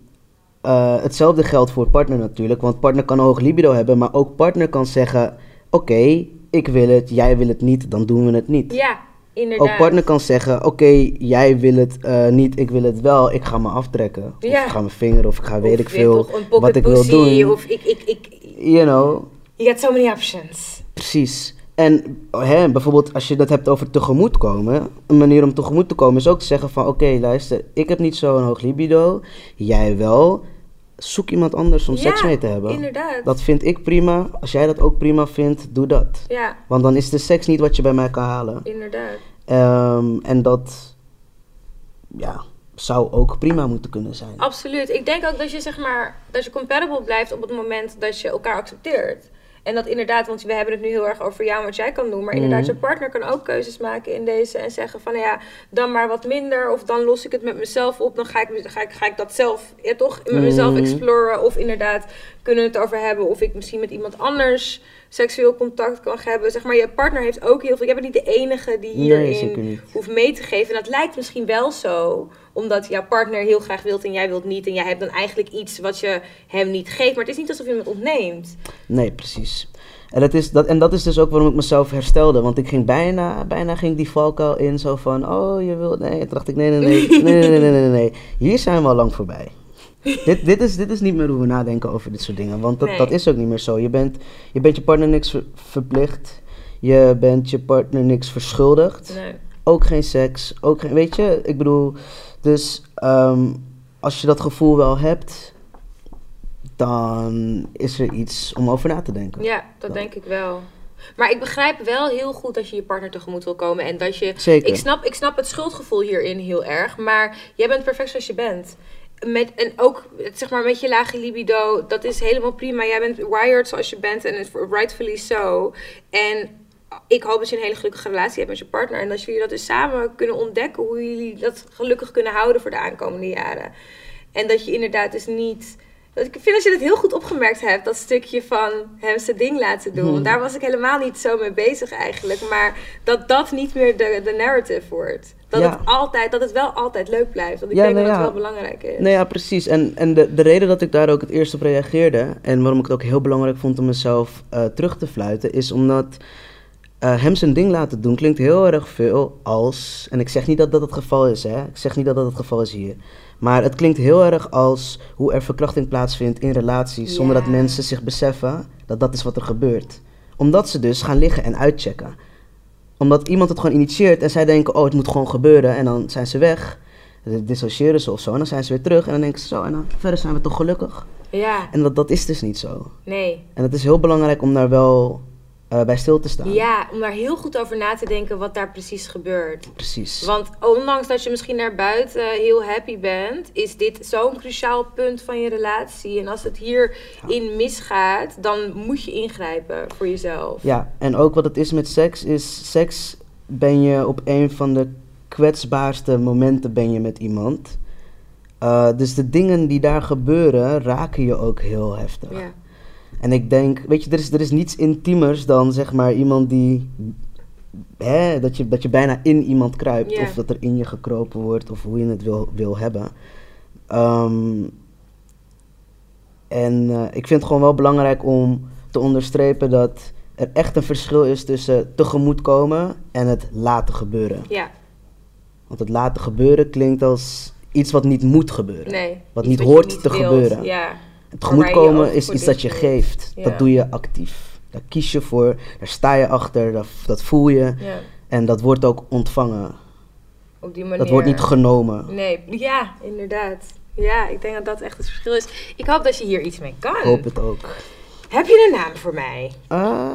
eh, hetzelfde geldt voor partner natuurlijk, want partner kan een hoog libido hebben, maar ook partner kan zeggen: Oké, ik wil het, jij wil het niet, dan doen we het niet. Ja, inderdaad. Ook partner kan zeggen: Oké, jij wil het eh, niet, ik wil het wel, ik ga me aftrekken. Of ik ga mijn vinger, of ik ga weet ik veel wat ik wil doen. Of ik, ik, ik... You know, You got so many options. Precies. En hè, bijvoorbeeld als je dat hebt over tegemoetkomen, een manier om tegemoet te komen is ook te zeggen van oké, luister, ik heb niet zo'n hoog libido, jij wel. Zoek iemand anders om seks mee te hebben. inderdaad. Dat vind ik prima. Als jij dat ook prima vindt, doe dat. Ja, Want dan is de seks niet wat je bij mij kan halen. inderdaad. Ehm, en dat ja, zou ook prima moeten kunnen zijn. Absoluut. Ik denk ook dat je zeg maar dat je compatible blijft op het moment dat je elkaar accepteert. En dat inderdaad, want we hebben het nu heel erg over jou en wat jij kan doen. Maar inderdaad, Mhm. je partner kan ook keuzes maken in deze. En zeggen van nou ja, dan maar wat minder. Of dan los ik het met mezelf op. Dan ga ik, ga ik, ga ik dat zelf ja, toch met mezelf Mhm. exploren. Of inderdaad kunnen we het over hebben. Of ik misschien met iemand anders seksueel contact kan hebben. Zeg maar, je partner heeft ook heel veel. Je bent niet de enige die hierin hoeft mee te geven. En dat lijkt misschien wel zo, omdat jouw partner heel graag wilt en jij wilt niet. En jij hebt dan eigenlijk iets wat je hem niet geeft. Maar het is niet alsof je hem ontneemt. Nee, precies. En dat, is, dat, en dat is dus ook waarom ik mezelf herstelde. Want ik ging bijna, bijna ging die valkuil in. Zo van, oh, je wilt... Nee, toen dacht ik, nee, nee, nee. Nee, nee, nee, nee, nee, nee. Hier zijn we al lang voorbij. dit, dit, is, dit is niet meer hoe we nadenken over dit soort dingen. Want dat, Nee. dat is ook niet meer zo. Je bent je, bent je partner niks ver- verplicht. Je bent je partner niks verschuldigd. Nee. Ook geen seks. Ook geen, weet je, ik bedoel... Dus ehm, als je dat gevoel wel hebt... Dan is er iets om over na te denken. Ja, dat denk ik wel. Maar ik begrijp wel heel goed dat je je partner tegemoet wil komen. En dat je. Zeker. Ik snap, ik snap het schuldgevoel hierin heel erg. Maar jij bent perfect zoals je bent. Met, en ook zeg maar, met je lage libido, dat is helemaal prima. Jij bent wired zoals je bent en rightfully so. En ik hoop dat je een hele gelukkige relatie hebt met je partner. En dat jullie dat dus samen kunnen ontdekken hoe jullie dat gelukkig kunnen houden voor de aankomende jaren. En dat je inderdaad dus niet. Ik vind dat je het heel goed opgemerkt hebt, dat stukje van hem zijn ding laten doen. Hmm. Want daar was ik helemaal niet zo mee bezig eigenlijk. Maar dat dat niet meer de, de narrative wordt. Dat, Ja. het altijd, dat het wel altijd leuk blijft. Want ik Ja, denk nou dat ja. het wel belangrijk is. Nee, ja, precies. En, en de, de reden dat ik daar ook het eerst op reageerde... en waarom ik het ook heel belangrijk vond om mezelf eh, terug te fluiten... is omdat eh, hem zijn ding laten doen klinkt heel erg veel als... en ik zeg niet dat dat het geval is, hè. Ik zeg niet dat dat het geval is hier. Maar het klinkt heel erg als hoe er verkrachting plaatsvindt in relaties... zonder dat mensen zich beseffen dat dat is wat er gebeurt. Omdat ze dus gaan liggen en uitchecken. Omdat iemand het gewoon initieert en zij denken... oh, het moet gewoon gebeuren en dan zijn ze weg... Dan dissociëren ze of zo en dan zijn ze weer terug en dan denken ze zo en dan verder zijn we toch gelukkig. Ja, En dat, dat is dus niet zo. nee. En het is heel belangrijk om daar wel eh, bij stil te staan. Ja, om daar heel goed over na te denken wat daar precies gebeurt. Precies. Want ondanks dat je misschien naar buiten heel happy bent, is dit zo'n cruciaal punt van je relatie. En als het hierin misgaat, dan moet je ingrijpen voor jezelf. Ja, en ook wat het is met seks is, seks ben je op een van de kwetsbaarste momenten ben je met iemand. Eh, dus de dingen die daar gebeuren raken je ook heel heftig. Ja. En ik denk, weet je, er is, er is niets intiemers dan zeg maar iemand die. Hè, dat, je, dat je bijna in iemand kruipt. Of dat er in je gekropen wordt. Of hoe je het wil, wil hebben. Ehm, en eh, ik vind het gewoon wel belangrijk om te onderstrepen dat er echt een verschil is tussen tegemoetkomen en het laten gebeuren. Ja, Want het laten gebeuren klinkt als iets wat niet moet gebeuren. nee. Wat niet hoort niet te wilt. gebeuren. Ja, Het tegemoetkomen ook is iets dat je geeft. Dat doe je actief. Daar kies je voor, daar sta je achter, dat, dat voel je. En dat wordt ook ontvangen. Op die manier. Dat wordt niet genomen. Nee, ja, inderdaad. Ja, ik denk dat dat echt het verschil is. Ik hoop dat je hier iets mee kan. Ik hoop het ook. Heb je een naam voor mij? Eh,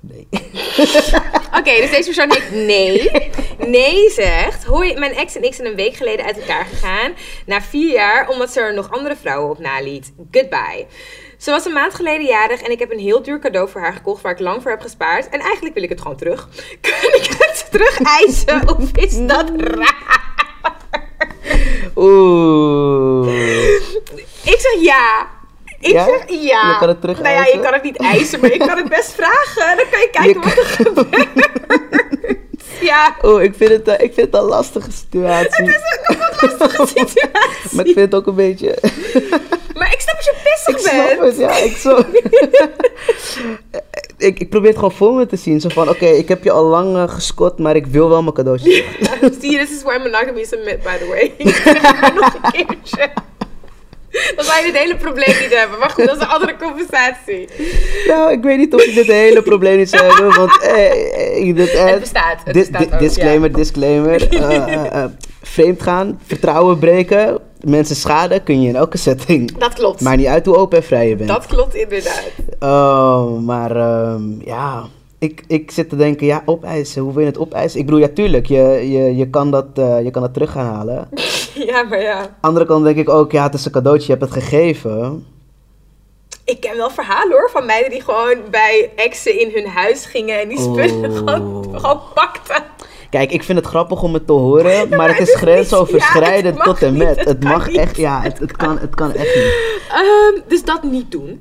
nee. Oké, dus deze persoon heet nee. Nee zegt, hoi, mijn ex en ik zijn een week geleden uit elkaar gegaan. Na vier jaar, omdat ze er nog andere vrouwen op naliet. Goodbye. Ze was een maand geleden jarig en ik heb een heel duur cadeau voor haar gekocht waar ik lang voor heb gespaard. En eigenlijk wil ik het gewoon terug. Kun ik het terug eisen of is dat raar? Oeh. Ik zeg ja. Ik Ja? zeg ja. Je kan het terug Nou ja, je kan het niet eisen, maar je kan het best vragen. Dan kan je kijken Je wat er gebeurt. Ja. Oeh, ik vind het, eh, ik vind het een lastige situatie. Het is ook een lastige situatie. Maar ik vind het ook een beetje... Maar ik snap dat je pissig ik snap bent. het, ja. Ik, zo... ik, ik probeer het gewoon voor me te zien. Zo van, oké, ik heb je al lang eh, geskot, maar ik wil wel mijn cadeautje. je, this is why monogamy is a myth, by the way. Nog een keertje. Zou je dit hele probleem niet hebben. Maar goed, dat is een andere conversatie. nou, ik weet niet of ik dit hele probleem niet zou hebben, want... eh, eh, dit, eh, Het bestaat, het di- bestaat di- ook, disclaimer, disclaimer. Eh, vreemd gaan, vertrouwen breken, mensen schaden kun je in elke setting. Dat klopt. Maakt niet uit hoe open en vrij je bent. Dat klopt inderdaad. Oh, maar ehm, ja, ik, ik zit te denken, ja, opeisen. Hoe wil je het opeisen? Ik bedoel, ja, tuurlijk, je, je, je, kan, dat, je kan dat terug gaan halen. Ja, maar ja. Andere kant denk ik ook, ja, het is een cadeautje, je hebt het gegeven. Ik ken wel verhalen hoor, van meiden die gewoon bij exen in hun huis gingen en die spullen Oh. gewoon, gewoon pakten. Kijk, ik vind het grappig om het te horen, maar, maar het is niet- grensoverschrijdend ja, tot en niet, met. het mag niet. echt, ja, het, het, kan, het kan echt niet. Ehm, dus dat niet doen.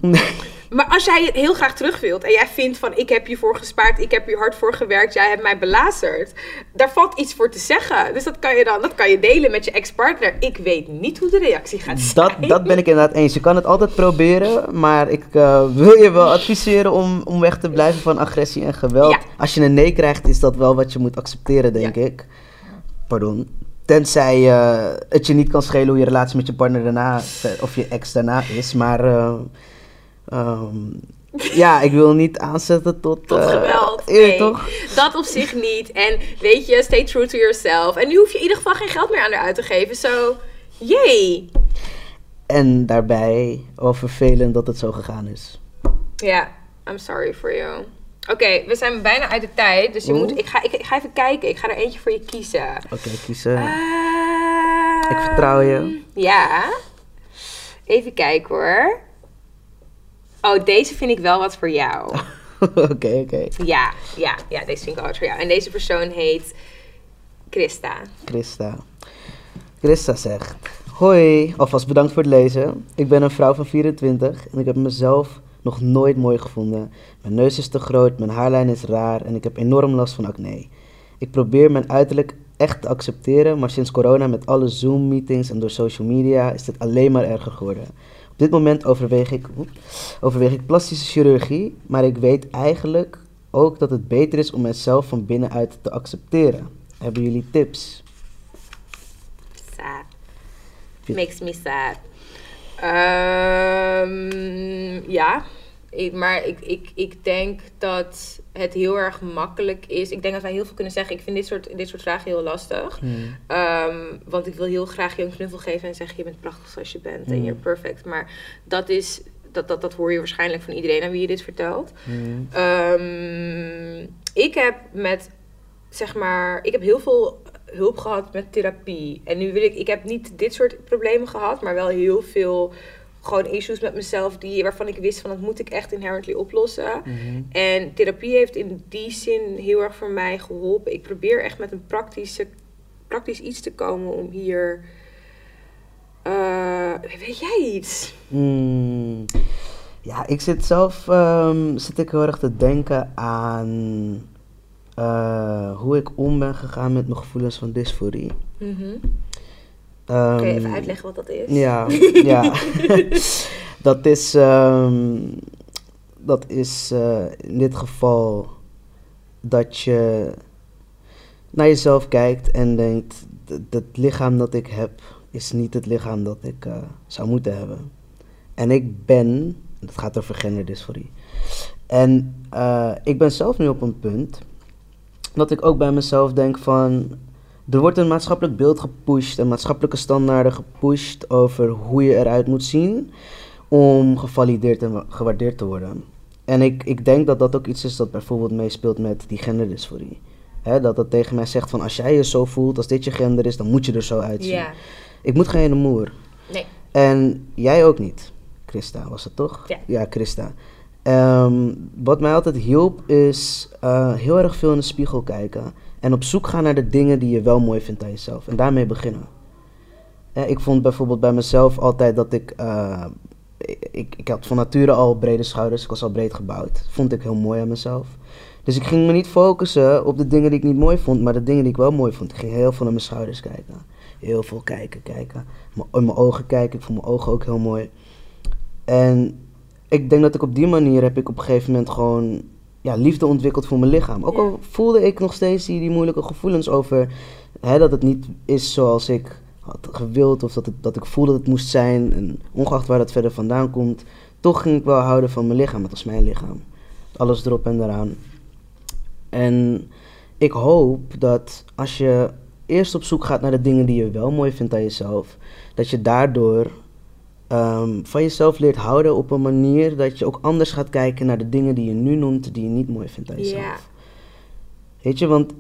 Maar als jij het heel graag terug wilt en jij vindt van ik heb hiervoor gespaard, ik heb hier hard voor gewerkt, jij hebt mij belazerd. Daar valt iets voor te zeggen. Dus dat kan je dan dat kan je delen met je ex-partner. Ik weet niet hoe de reactie gaat zijn. Dat, dat ben ik inderdaad eens. Je kan het altijd proberen, maar ik eh, wil je wel adviseren om, om weg te blijven van agressie en geweld. Ja. Als je een nee krijgt, is dat wel wat je moet accepteren, denk Ja. ik. Pardon. Tenzij eh, het je niet kan schelen hoe je relatie met je partner daarna, eh, of je ex daarna is. Maar ehm, ja, ik wil niet aanzetten tot... Tot eh, geweld. Nee, toch? dat op zich niet. En weet je, stay true to yourself. En nu hoef je in ieder geval geen geld meer aan haar uit te geven. Zo, yay. En daarbij, wel vervelend dat het zo gegaan is. Ja, I'm sorry for you. Oké, we zijn bijna uit de tijd. Dus je Oeh. moet, ik, ga, ik, ik ga even kijken. Ik ga er eentje voor je kiezen. Oké, kiezen. Ehm, Ik vertrouw je. Ja. Even kijken hoor. Oh, deze vind ik wel wat voor jou. Oké, oké. Ja, ja, ja, deze vind ik wel wat voor jou. En deze persoon heet Christa. Christa. Christa zegt: Hoi, alvast bedankt voor het lezen. Ik ben een vrouw van 24 en ik heb mezelf nog nooit mooi gevonden. Mijn neus is te groot, mijn haarlijn is raar en ik heb enorm last van acne. Ik probeer mijn uiterlijk echt te accepteren, maar sinds corona met alle Zoom-meetings en door social media is dit alleen maar erger geworden. Op dit moment overweeg ik, overweeg ik plastische chirurgie, maar ik weet eigenlijk ook dat het beter is om mezelf van binnenuit te accepteren. Hebben jullie tips? Sad. Makes me sad. Ehm, ja, ik, maar ik, ik, ik denk dat het heel erg makkelijk is. Ik denk dat wij heel veel kunnen zeggen. Ik vind dit soort, dit soort vragen heel lastig. Hmm. Ehm, want ik wil heel graag je een knuffel geven en zeggen: Je bent prachtig zoals je bent en Mm. you're perfect. Maar dat, is, dat, dat, dat hoor je waarschijnlijk van iedereen aan wie je dit vertelt. Hmm. Ehm, ik heb met, zeg maar, ik heb heel veel hulp gehad met therapie. En nu wil ik, ik heb niet dit soort problemen gehad, maar wel heel veel gewoon issues met mezelf die, waarvan ik wist van dat moet ik echt inherently oplossen. Mhm. En therapie heeft in die zin heel erg voor mij geholpen. Ik probeer echt met een praktische, praktisch iets te komen om hier. eh, weet jij iets? Hmm. Ja, ik zit zelf ehm, zit ik heel erg te denken aan eh, hoe ik om ben gegaan met mijn gevoelens van dysforie. Mhm. Ehm, Kun je even uitleggen wat dat is? Ja, ja. dat is, ehm, dat is eh, in dit geval dat je naar jezelf kijkt en denkt, "D- het lichaam dat ik heb is niet het lichaam dat ik eh, zou moeten hebben. En ik ben, het gaat over genderdysforie. En eh, ik ben zelf nu op een punt dat ik ook bij mezelf denk van, er wordt een maatschappelijk beeld gepusht, en maatschappelijke standaarden gepusht over hoe je eruit moet zien om gevalideerd en wa- gewaardeerd te worden. En ik, ik denk dat dat ook iets is dat bijvoorbeeld meespeelt met die genderdysforie. Dat dat tegen mij zegt van als jij je zo voelt, als dit je gender is, dan moet je er zo uitzien. Ja. Ik moet geen moer. Nee. En jij ook niet. Christa was het toch? Ja. Christa. Ehm, wat mij altijd hielp is eh, heel erg veel in de spiegel kijken. En op zoek gaan naar de dingen die je wel mooi vindt aan jezelf. En daarmee beginnen. Eh, ik vond bijvoorbeeld bij mezelf altijd dat ik, eh, ik... Ik, ik had van nature al brede schouders. Ik was al breed gebouwd. Vond ik heel mooi aan mezelf. Dus ik ging me niet focussen op de dingen die ik niet mooi vond. Maar de dingen die ik wel mooi vond. Ik ging heel veel naar mijn schouders kijken. Heel veel kijken, kijken. In mijn ogen kijken. Ik vond mijn ogen ook heel mooi. En ik denk dat ik op die manier heb ik op een gegeven moment gewoon ja, liefde ontwikkeld voor mijn lichaam. Ook al voelde ik nog steeds die, die moeilijke gevoelens over hè, dat het niet is zoals ik had gewild of dat, het, dat ik voelde dat het moest zijn. En ongeacht waar dat verder vandaan komt, toch ging ik wel houden van mijn lichaam. Het was mijn lichaam. Alles erop en eraan. En ik hoop dat als je eerst op zoek gaat naar de dingen die je wel mooi vindt aan jezelf, dat je daardoor ehm, van jezelf leert houden op een manier dat je ook anders gaat kijken naar de dingen die je nu noemt, die je niet mooi vindt aan jezelf. Weet je, want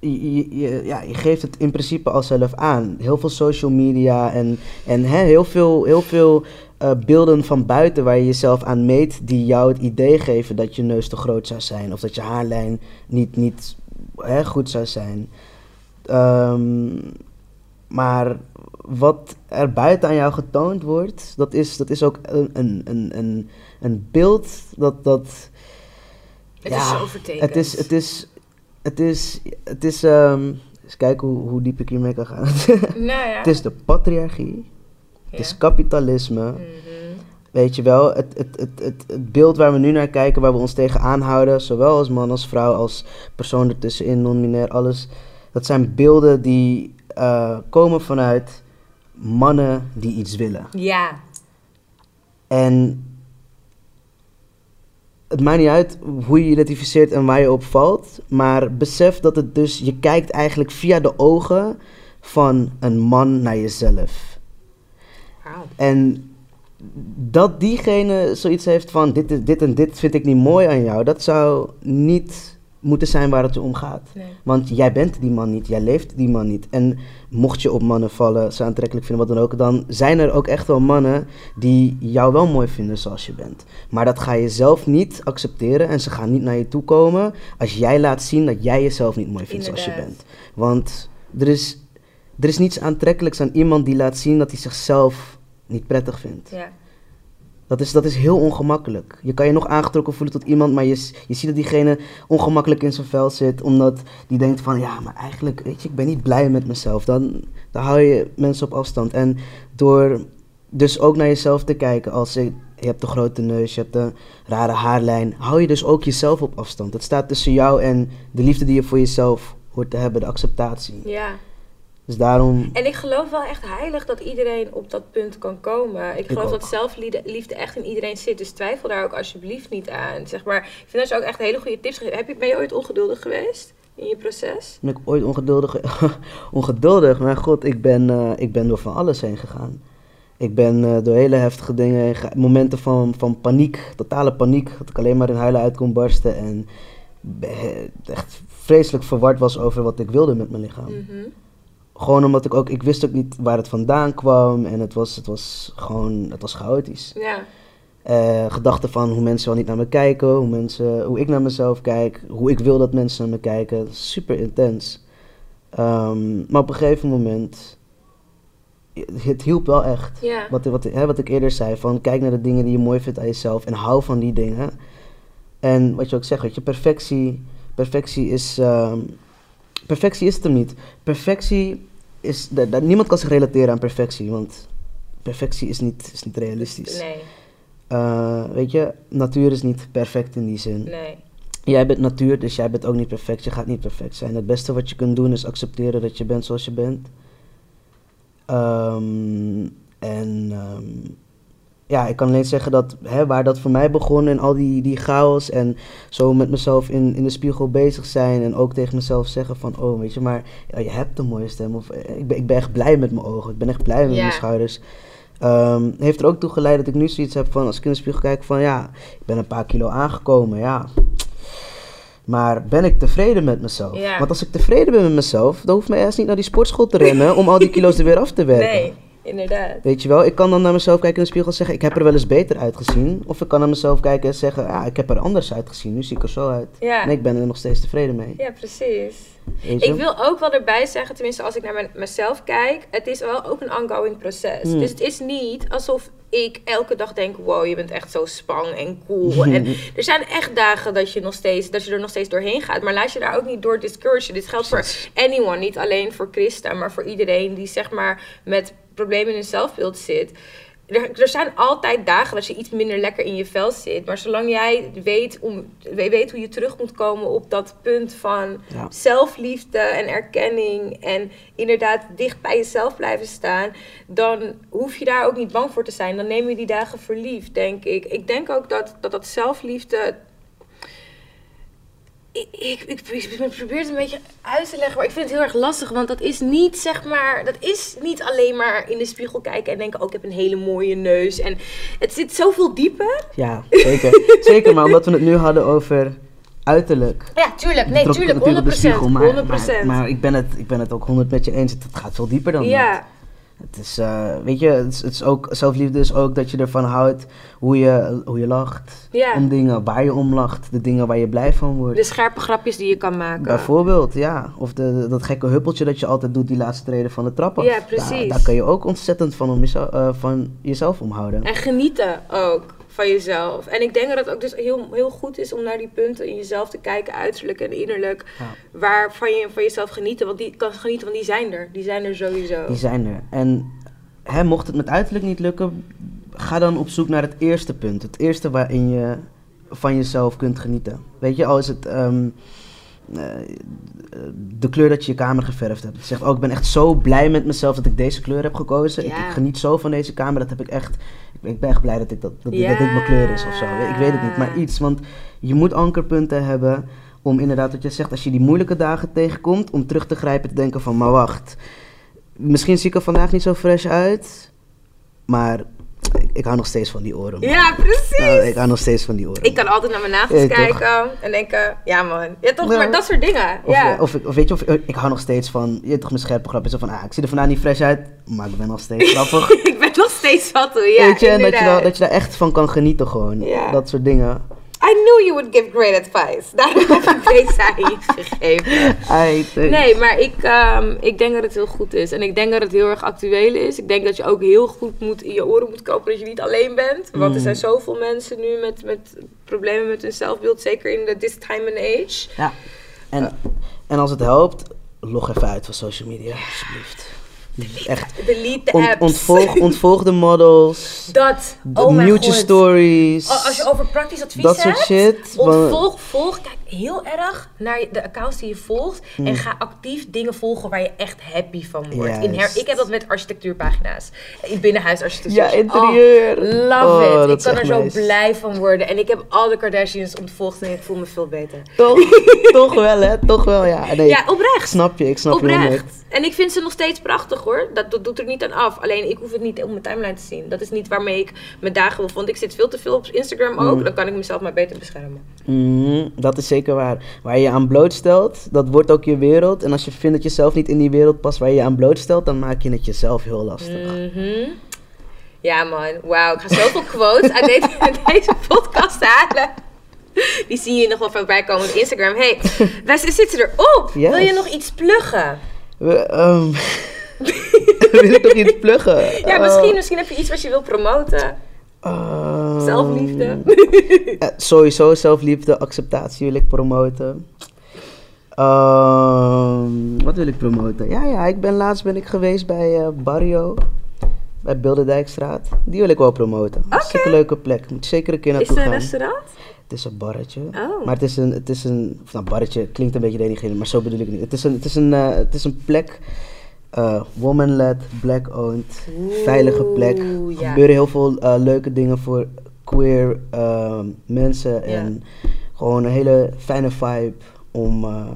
je, je- je- ja, je geeft het in principe al zelf aan. Heel veel social media en, en hè, heel veel, heel veel eh, beelden van buiten waar je jezelf aan meet, die jou het idee geven dat je neus te groot zou zijn of dat je haarlijn niet, niet hè, goed zou zijn. Ehm, maar wat er buiten aan jou getoond wordt, dat is, dat is ook een, een, een, een, een beeld dat. dat Het Ja, is zo vertekend. het is, het is, het is, het is, ehm, eens kijken hoe, hoe diep ik hiermee kan gaan. Nou ja. het is de patriarchie, het Ja. is kapitalisme, Mhm. weet je wel. Het, het, het, het, het beeld waar we nu naar kijken, waar we ons tegen aanhouden, zowel als man als vrouw, als persoon ertussenin, non-binair, alles. Dat zijn beelden die eh, komen vanuit mannen die iets willen. Ja. En het maakt niet uit hoe je je identificeert en waar je op valt. Maar besef dat het dus, je kijkt eigenlijk via de ogen van een man naar jezelf. En dat diegene zoiets heeft van dit, dit en dit vind ik niet mooi aan jou, dat zou niet moeten zijn waar het om gaat. Nee. Want jij bent die man niet, jij leeft die man niet. En mocht je op mannen vallen, ze aantrekkelijk vinden, wat dan ook, dan zijn er ook echt wel mannen die jou wel mooi vinden zoals je bent. Maar dat ga je zelf niet accepteren en ze gaan niet naar je toe komen als jij laat zien dat jij jezelf niet mooi vindt zoals je bent. Want er is, er is niets aantrekkelijks aan iemand die laat zien dat hij zichzelf niet prettig vindt. Ja. Dat is, dat is heel ongemakkelijk. Je kan je nog aangetrokken voelen tot iemand, maar je, je ziet dat diegene ongemakkelijk in zijn vel zit. Omdat die denkt van, ja, maar eigenlijk, weet je, ik ben niet blij met mezelf. Dan, dan hou je mensen op afstand. En door dus ook naar jezelf te kijken, als je, je hebt een grote neus, je hebt een rare haarlijn, hou je dus ook jezelf op afstand. Het staat tussen jou en de liefde die je voor jezelf hoort te hebben, de acceptatie. ja. Dus daarom, En ik geloof wel echt heilig dat iedereen op dat punt kan komen. Ik geloof ook. dat zelfliefde echt in iedereen zit. Dus twijfel daar ook alsjeblieft niet aan. Zeg maar, ik vind dat je ook echt hele goede tips gegeven. Heb je, ben je ooit ongeduldig geweest in je proces? Ben ik ooit ongeduldig? ongeduldig? Mijn god, ik ben, eh, ik ben door van alles heen gegaan. Ik ben eh, door hele heftige dingen. Momenten van, van paniek, totale paniek. Dat ik alleen maar in huilen uit kon barsten. En echt vreselijk verward was over wat ik wilde met mijn lichaam. Mhm. Gewoon omdat ik ook, ik wist ook niet waar het vandaan kwam. En het was, het was gewoon, het was chaotisch. Ja. Eh, gedachten van hoe mensen wel niet naar me kijken, hoe, mensen, hoe ik naar mezelf kijk, hoe ik wil dat mensen naar me kijken. Super intens. Ehm, maar op een gegeven moment, het hielp wel echt. Ja. Wat, wat, hè, wat ik eerder zei, van kijk naar de dingen die je mooi vindt aan jezelf en hou van die dingen. En wat je ook zegt, weet je, perfectie, perfectie is, ehm, perfectie is het hem niet. Perfectie is, da- da- niemand kan zich relateren aan perfectie, want perfectie is niet, is niet realistisch. Nee, Eh, weet je, natuur is niet perfect in die zin. nee. Jij bent natuur, dus jij bent ook niet perfect. Je gaat niet perfect zijn. Het beste wat je kunt doen is accepteren dat je bent zoals je bent. Ehm, en ehm, ja, ik kan alleen zeggen dat hè, waar dat voor mij begon en al die, die chaos en zo met mezelf in, in de spiegel bezig zijn en ook tegen mezelf zeggen van, oh weet je, maar ja, je hebt een mooie stem of eh, ik ben, ik ben echt blij met mijn ogen, ik ben echt blij met mijn schouders. Ehm, heeft er ook toe geleid dat ik nu zoiets heb van, als ik in de spiegel kijk van, ja, ik ben een paar kilo aangekomen, ja. Maar ben ik tevreden met mezelf? Want als ik tevreden ben met mezelf, dan hoeft mij eerst niet naar die sportschool te rennen om al die kilo's er weer af te werken. Nee, inderdaad. Weet je wel, ik kan dan naar mezelf kijken in de spiegel en zeggen, ik heb er wel eens beter uitgezien. Of ik kan naar mezelf kijken en zeggen, ja, ik heb er anders uitgezien, nu zie ik er zo uit. Ja. En ik ben er nog steeds tevreden mee. Ja, precies. Ik wil ook wel erbij zeggen, tenminste als ik naar mijn- mezelf kijk, het is wel ook een ongoing proces. Hmm. Dus het is niet alsof ik elke dag denk, wow, je bent echt zo spang en cool. en er zijn echt dagen dat je, nog steeds, dat je er nog steeds doorheen gaat. Maar laat je daar ook niet door discouragen. Dit geldt voor anyone, niet alleen voor Christa, maar voor iedereen die zeg maar met problemen in hun zelfbeeld zit. Er, er zijn altijd dagen dat je iets minder lekker in je vel zit. Maar zolang jij weet, om, we- weet hoe je terug moet komen op dat punt van Ja. zelfliefde en erkenning. En inderdaad dicht bij jezelf blijven staan. Dan hoef je daar ook niet bang voor te zijn. Dan neem je die dagen voor lief, denk ik. Ik denk ook dat dat, dat zelfliefde. Ik, ik, ik, ik probeer het een beetje uit te leggen, maar ik vind het heel erg lastig. Want dat is niet, zeg maar, dat is niet alleen maar in de spiegel kijken en denken: oh, ik heb een hele mooie neus. En het zit zoveel dieper. Ja, zeker. zeker, maar omdat we het nu hadden over uiterlijk. Ja, tuurlijk. Nee, tuurlijk. 100%. natuurlijk de spiegel, maar, 100%. Maar, maar ik, ben het, ik ben het ook 100 met je eens. Het gaat veel dieper dan dat. Het is, eh, weet je, het is, het is ook, zelfliefde is ook dat je ervan houdt hoe je, hoe je lacht. Ja. Om dingen waar je om lacht. De dingen waar je blij van wordt. de scherpe grapjes die je kan maken. Bijvoorbeeld, ja. Of de, dat gekke huppeltje dat je altijd doet, die laatste treden van de trap af. Ja, precies. Daar, daar kan je ook ontzettend van, om jezelf, eh, van jezelf omhouden. En genieten ook van jezelf. En ik denk dat het ook dus heel, heel goed is om naar die punten in jezelf te kijken, uiterlijk en innerlijk, Ja. waarvan je van jezelf genieten. Want die kan genieten, want die zijn er. Die zijn er sowieso. Die zijn er. En hè, mocht het met uiterlijk niet lukken, ga dan op zoek naar het eerste punt. Het eerste waarin je van jezelf kunt genieten. Weet je, al is het ehm, eh, de kleur dat je je kamer geverfd hebt. Zegt, oh, ik ben echt zo blij met mezelf dat ik deze kleur heb gekozen. Ik, Ja. ik geniet zo van deze kamer, dat heb ik echt... Ik ben, echt blij dat, ik dat, dat dit mijn kleur is of zo. Ik weet het niet, maar iets. Want je moet ankerpunten hebben om inderdaad, wat je zegt, als je die moeilijke dagen tegenkomt, om terug te grijpen te denken van, maar wacht misschien zie ik er vandaag niet zo fresh uit, maar ik, ik hou nog steeds van die oren. man. Ja, precies. Nou, ik hou nog steeds van die oren. Ik kan altijd naar mijn nagels Ja, toch? kijken en denken, ja man. Ja toch, Ja. maar dat soort dingen. Of, ja. of, of weet je, of ik hou nog steeds van, je hebt toch mijn scherpe grapjes, zo van, ah, ik zie er vandaag niet fresh uit, maar ik ben nog steeds grappig. ik ben nog steeds wat ja. weet je, en dat je, daar, dat je daar echt van kan genieten gewoon. Dat soort dingen. I knew you would give great advice. Daarom heb ik deze aan je gegeven. Nee, maar ik, ehm, ik denk dat het heel goed is. En ik denk dat het heel erg actueel is. Ik denk dat je ook heel goed moet in je oren moet kopen dat je niet alleen bent. Want er Mm. zijn zoveel mensen nu met, met problemen met hun zelfbeeld. Zeker in de this time and age. Ja. En, en als het helpt, log even uit van social media, alsjeblieft. Echt. Delete de Ont- apps. ontvolg, ontvolg de models. dat. De Oh mijn je god. stories. Als je over praktisch advies Dat hebt, soort shit, ontvolg, volg, kijk heel erg naar de accounts die je volgt Hmm. en ga actief dingen volgen waar je echt happy van wordt. In her, ik heb dat met architectuurpagina's, in binnenhuisarchitectuur. Ja, interieur. Oh, love Oh, it. dat Ik kan er zo nice. blij van worden. En ik heb al de Kardashians ontvolgd en ik voel me veel beter. Toch, toch wel, hè? Toch wel, ja. Nee, Ja, oprecht. snap je, ik snap je. Oprecht. En ik vind ze nog steeds prachtig hoor. Dat, dat doet er niet aan af. Alleen ik hoef het niet op mijn timeline te zien. Dat is niet waarmee ik mijn dagen wil. Want ik zit veel te veel op Instagram ook. Mm. Dan kan ik mezelf maar beter beschermen. Mhm, dat is zeker waar. Waar je je aan blootstelt, dat wordt ook je wereld. En als je vindt dat je zelf niet in die wereld past waar je je aan blootstelt, dan maak je het jezelf heel lastig. Mhm. Ja man, wauw. Ik ga zoveel quotes uit deze, deze podcast halen. Die zie je nog wel voorbij komen op Instagram. hey, wij zitten erop. Yes. Wil je nog iets pluggen? We, ehm, wil ik nog iets pluggen? Ja, misschien, misschien heb je iets wat je wil promoten. Ehm, Zelfliefde. eh, sowieso zelfliefde, acceptatie wil ik promoten. Ehm, wat wil ik promoten? Ja, ja, ik ben laatst ben ik geweest bij eh, Barrio. Bij Bilderdijkstraat. Die wil ik wel promoten. Hartstikke leuke plek. Moet zeker een keer Is naartoe het een gaan. restaurant? Het is een barretje. Oh. Maar het is een, het is een, of nou barretje klinkt een beetje denigrerend, maar zo bedoel ik het niet. Het is een, het is een, eh, het is een plek eh, woman-led, black-owned, veilige plek. Er ja. gebeuren heel veel eh, leuke dingen voor queer eh, mensen. En gewoon een hele fijne vibe om, eh,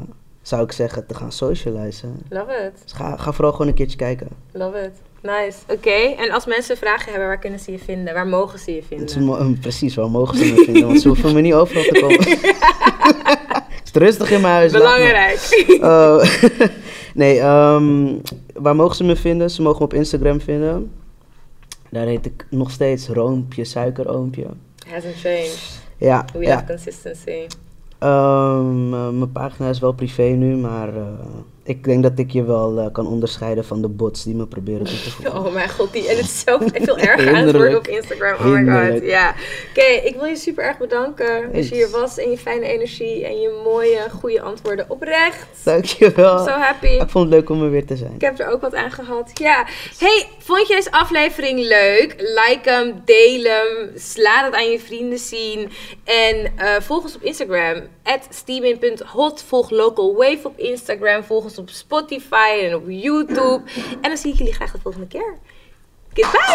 zou ik zeggen, te gaan socializen. Love it. Dus ga, ga vooral gewoon een keertje kijken. Love it. Nice. Oké, en als mensen vragen hebben, waar kunnen ze je vinden? Waar mogen ze je vinden? Mo- precies, waar mogen ze me vinden? Want ze hoeven me niet overal te komen. Het is rustig in mijn huis. Belangrijk. Nee, ehm, waar mogen ze me vinden? Ze mogen me op Instagram vinden. Daar heet ik nog steeds Roompje, Suikeroompje. Hasn't changed. Ja, We ja. have consistency. Ehm, eh, mijn pagina is wel privé nu, maar eh, ik denk dat ik je wel eh, kan onderscheiden van de bots die me proberen toe te voegen. Oh mijn god, die, en het is zo veel erger aan het worden op Instagram. Oh my god, ja. Oké, ik wil je super erg bedanken dat je Eens. hier was en je fijne energie en je mooie, goede antwoorden oprecht. Dankjewel. So happy. Ik vond het leuk om er weer te zijn. Ik heb er ook wat aan gehad. Ja. Hey, vond je deze aflevering leuk? Like hem, deel hem, laat het aan je vrienden zien. En eh, volg ons op Instagram, steamin.hot. Volg Local Wave op Instagram. Volg op Spotify en op YouTube. En dan zie ik jullie graag de volgende keer. Goodbye!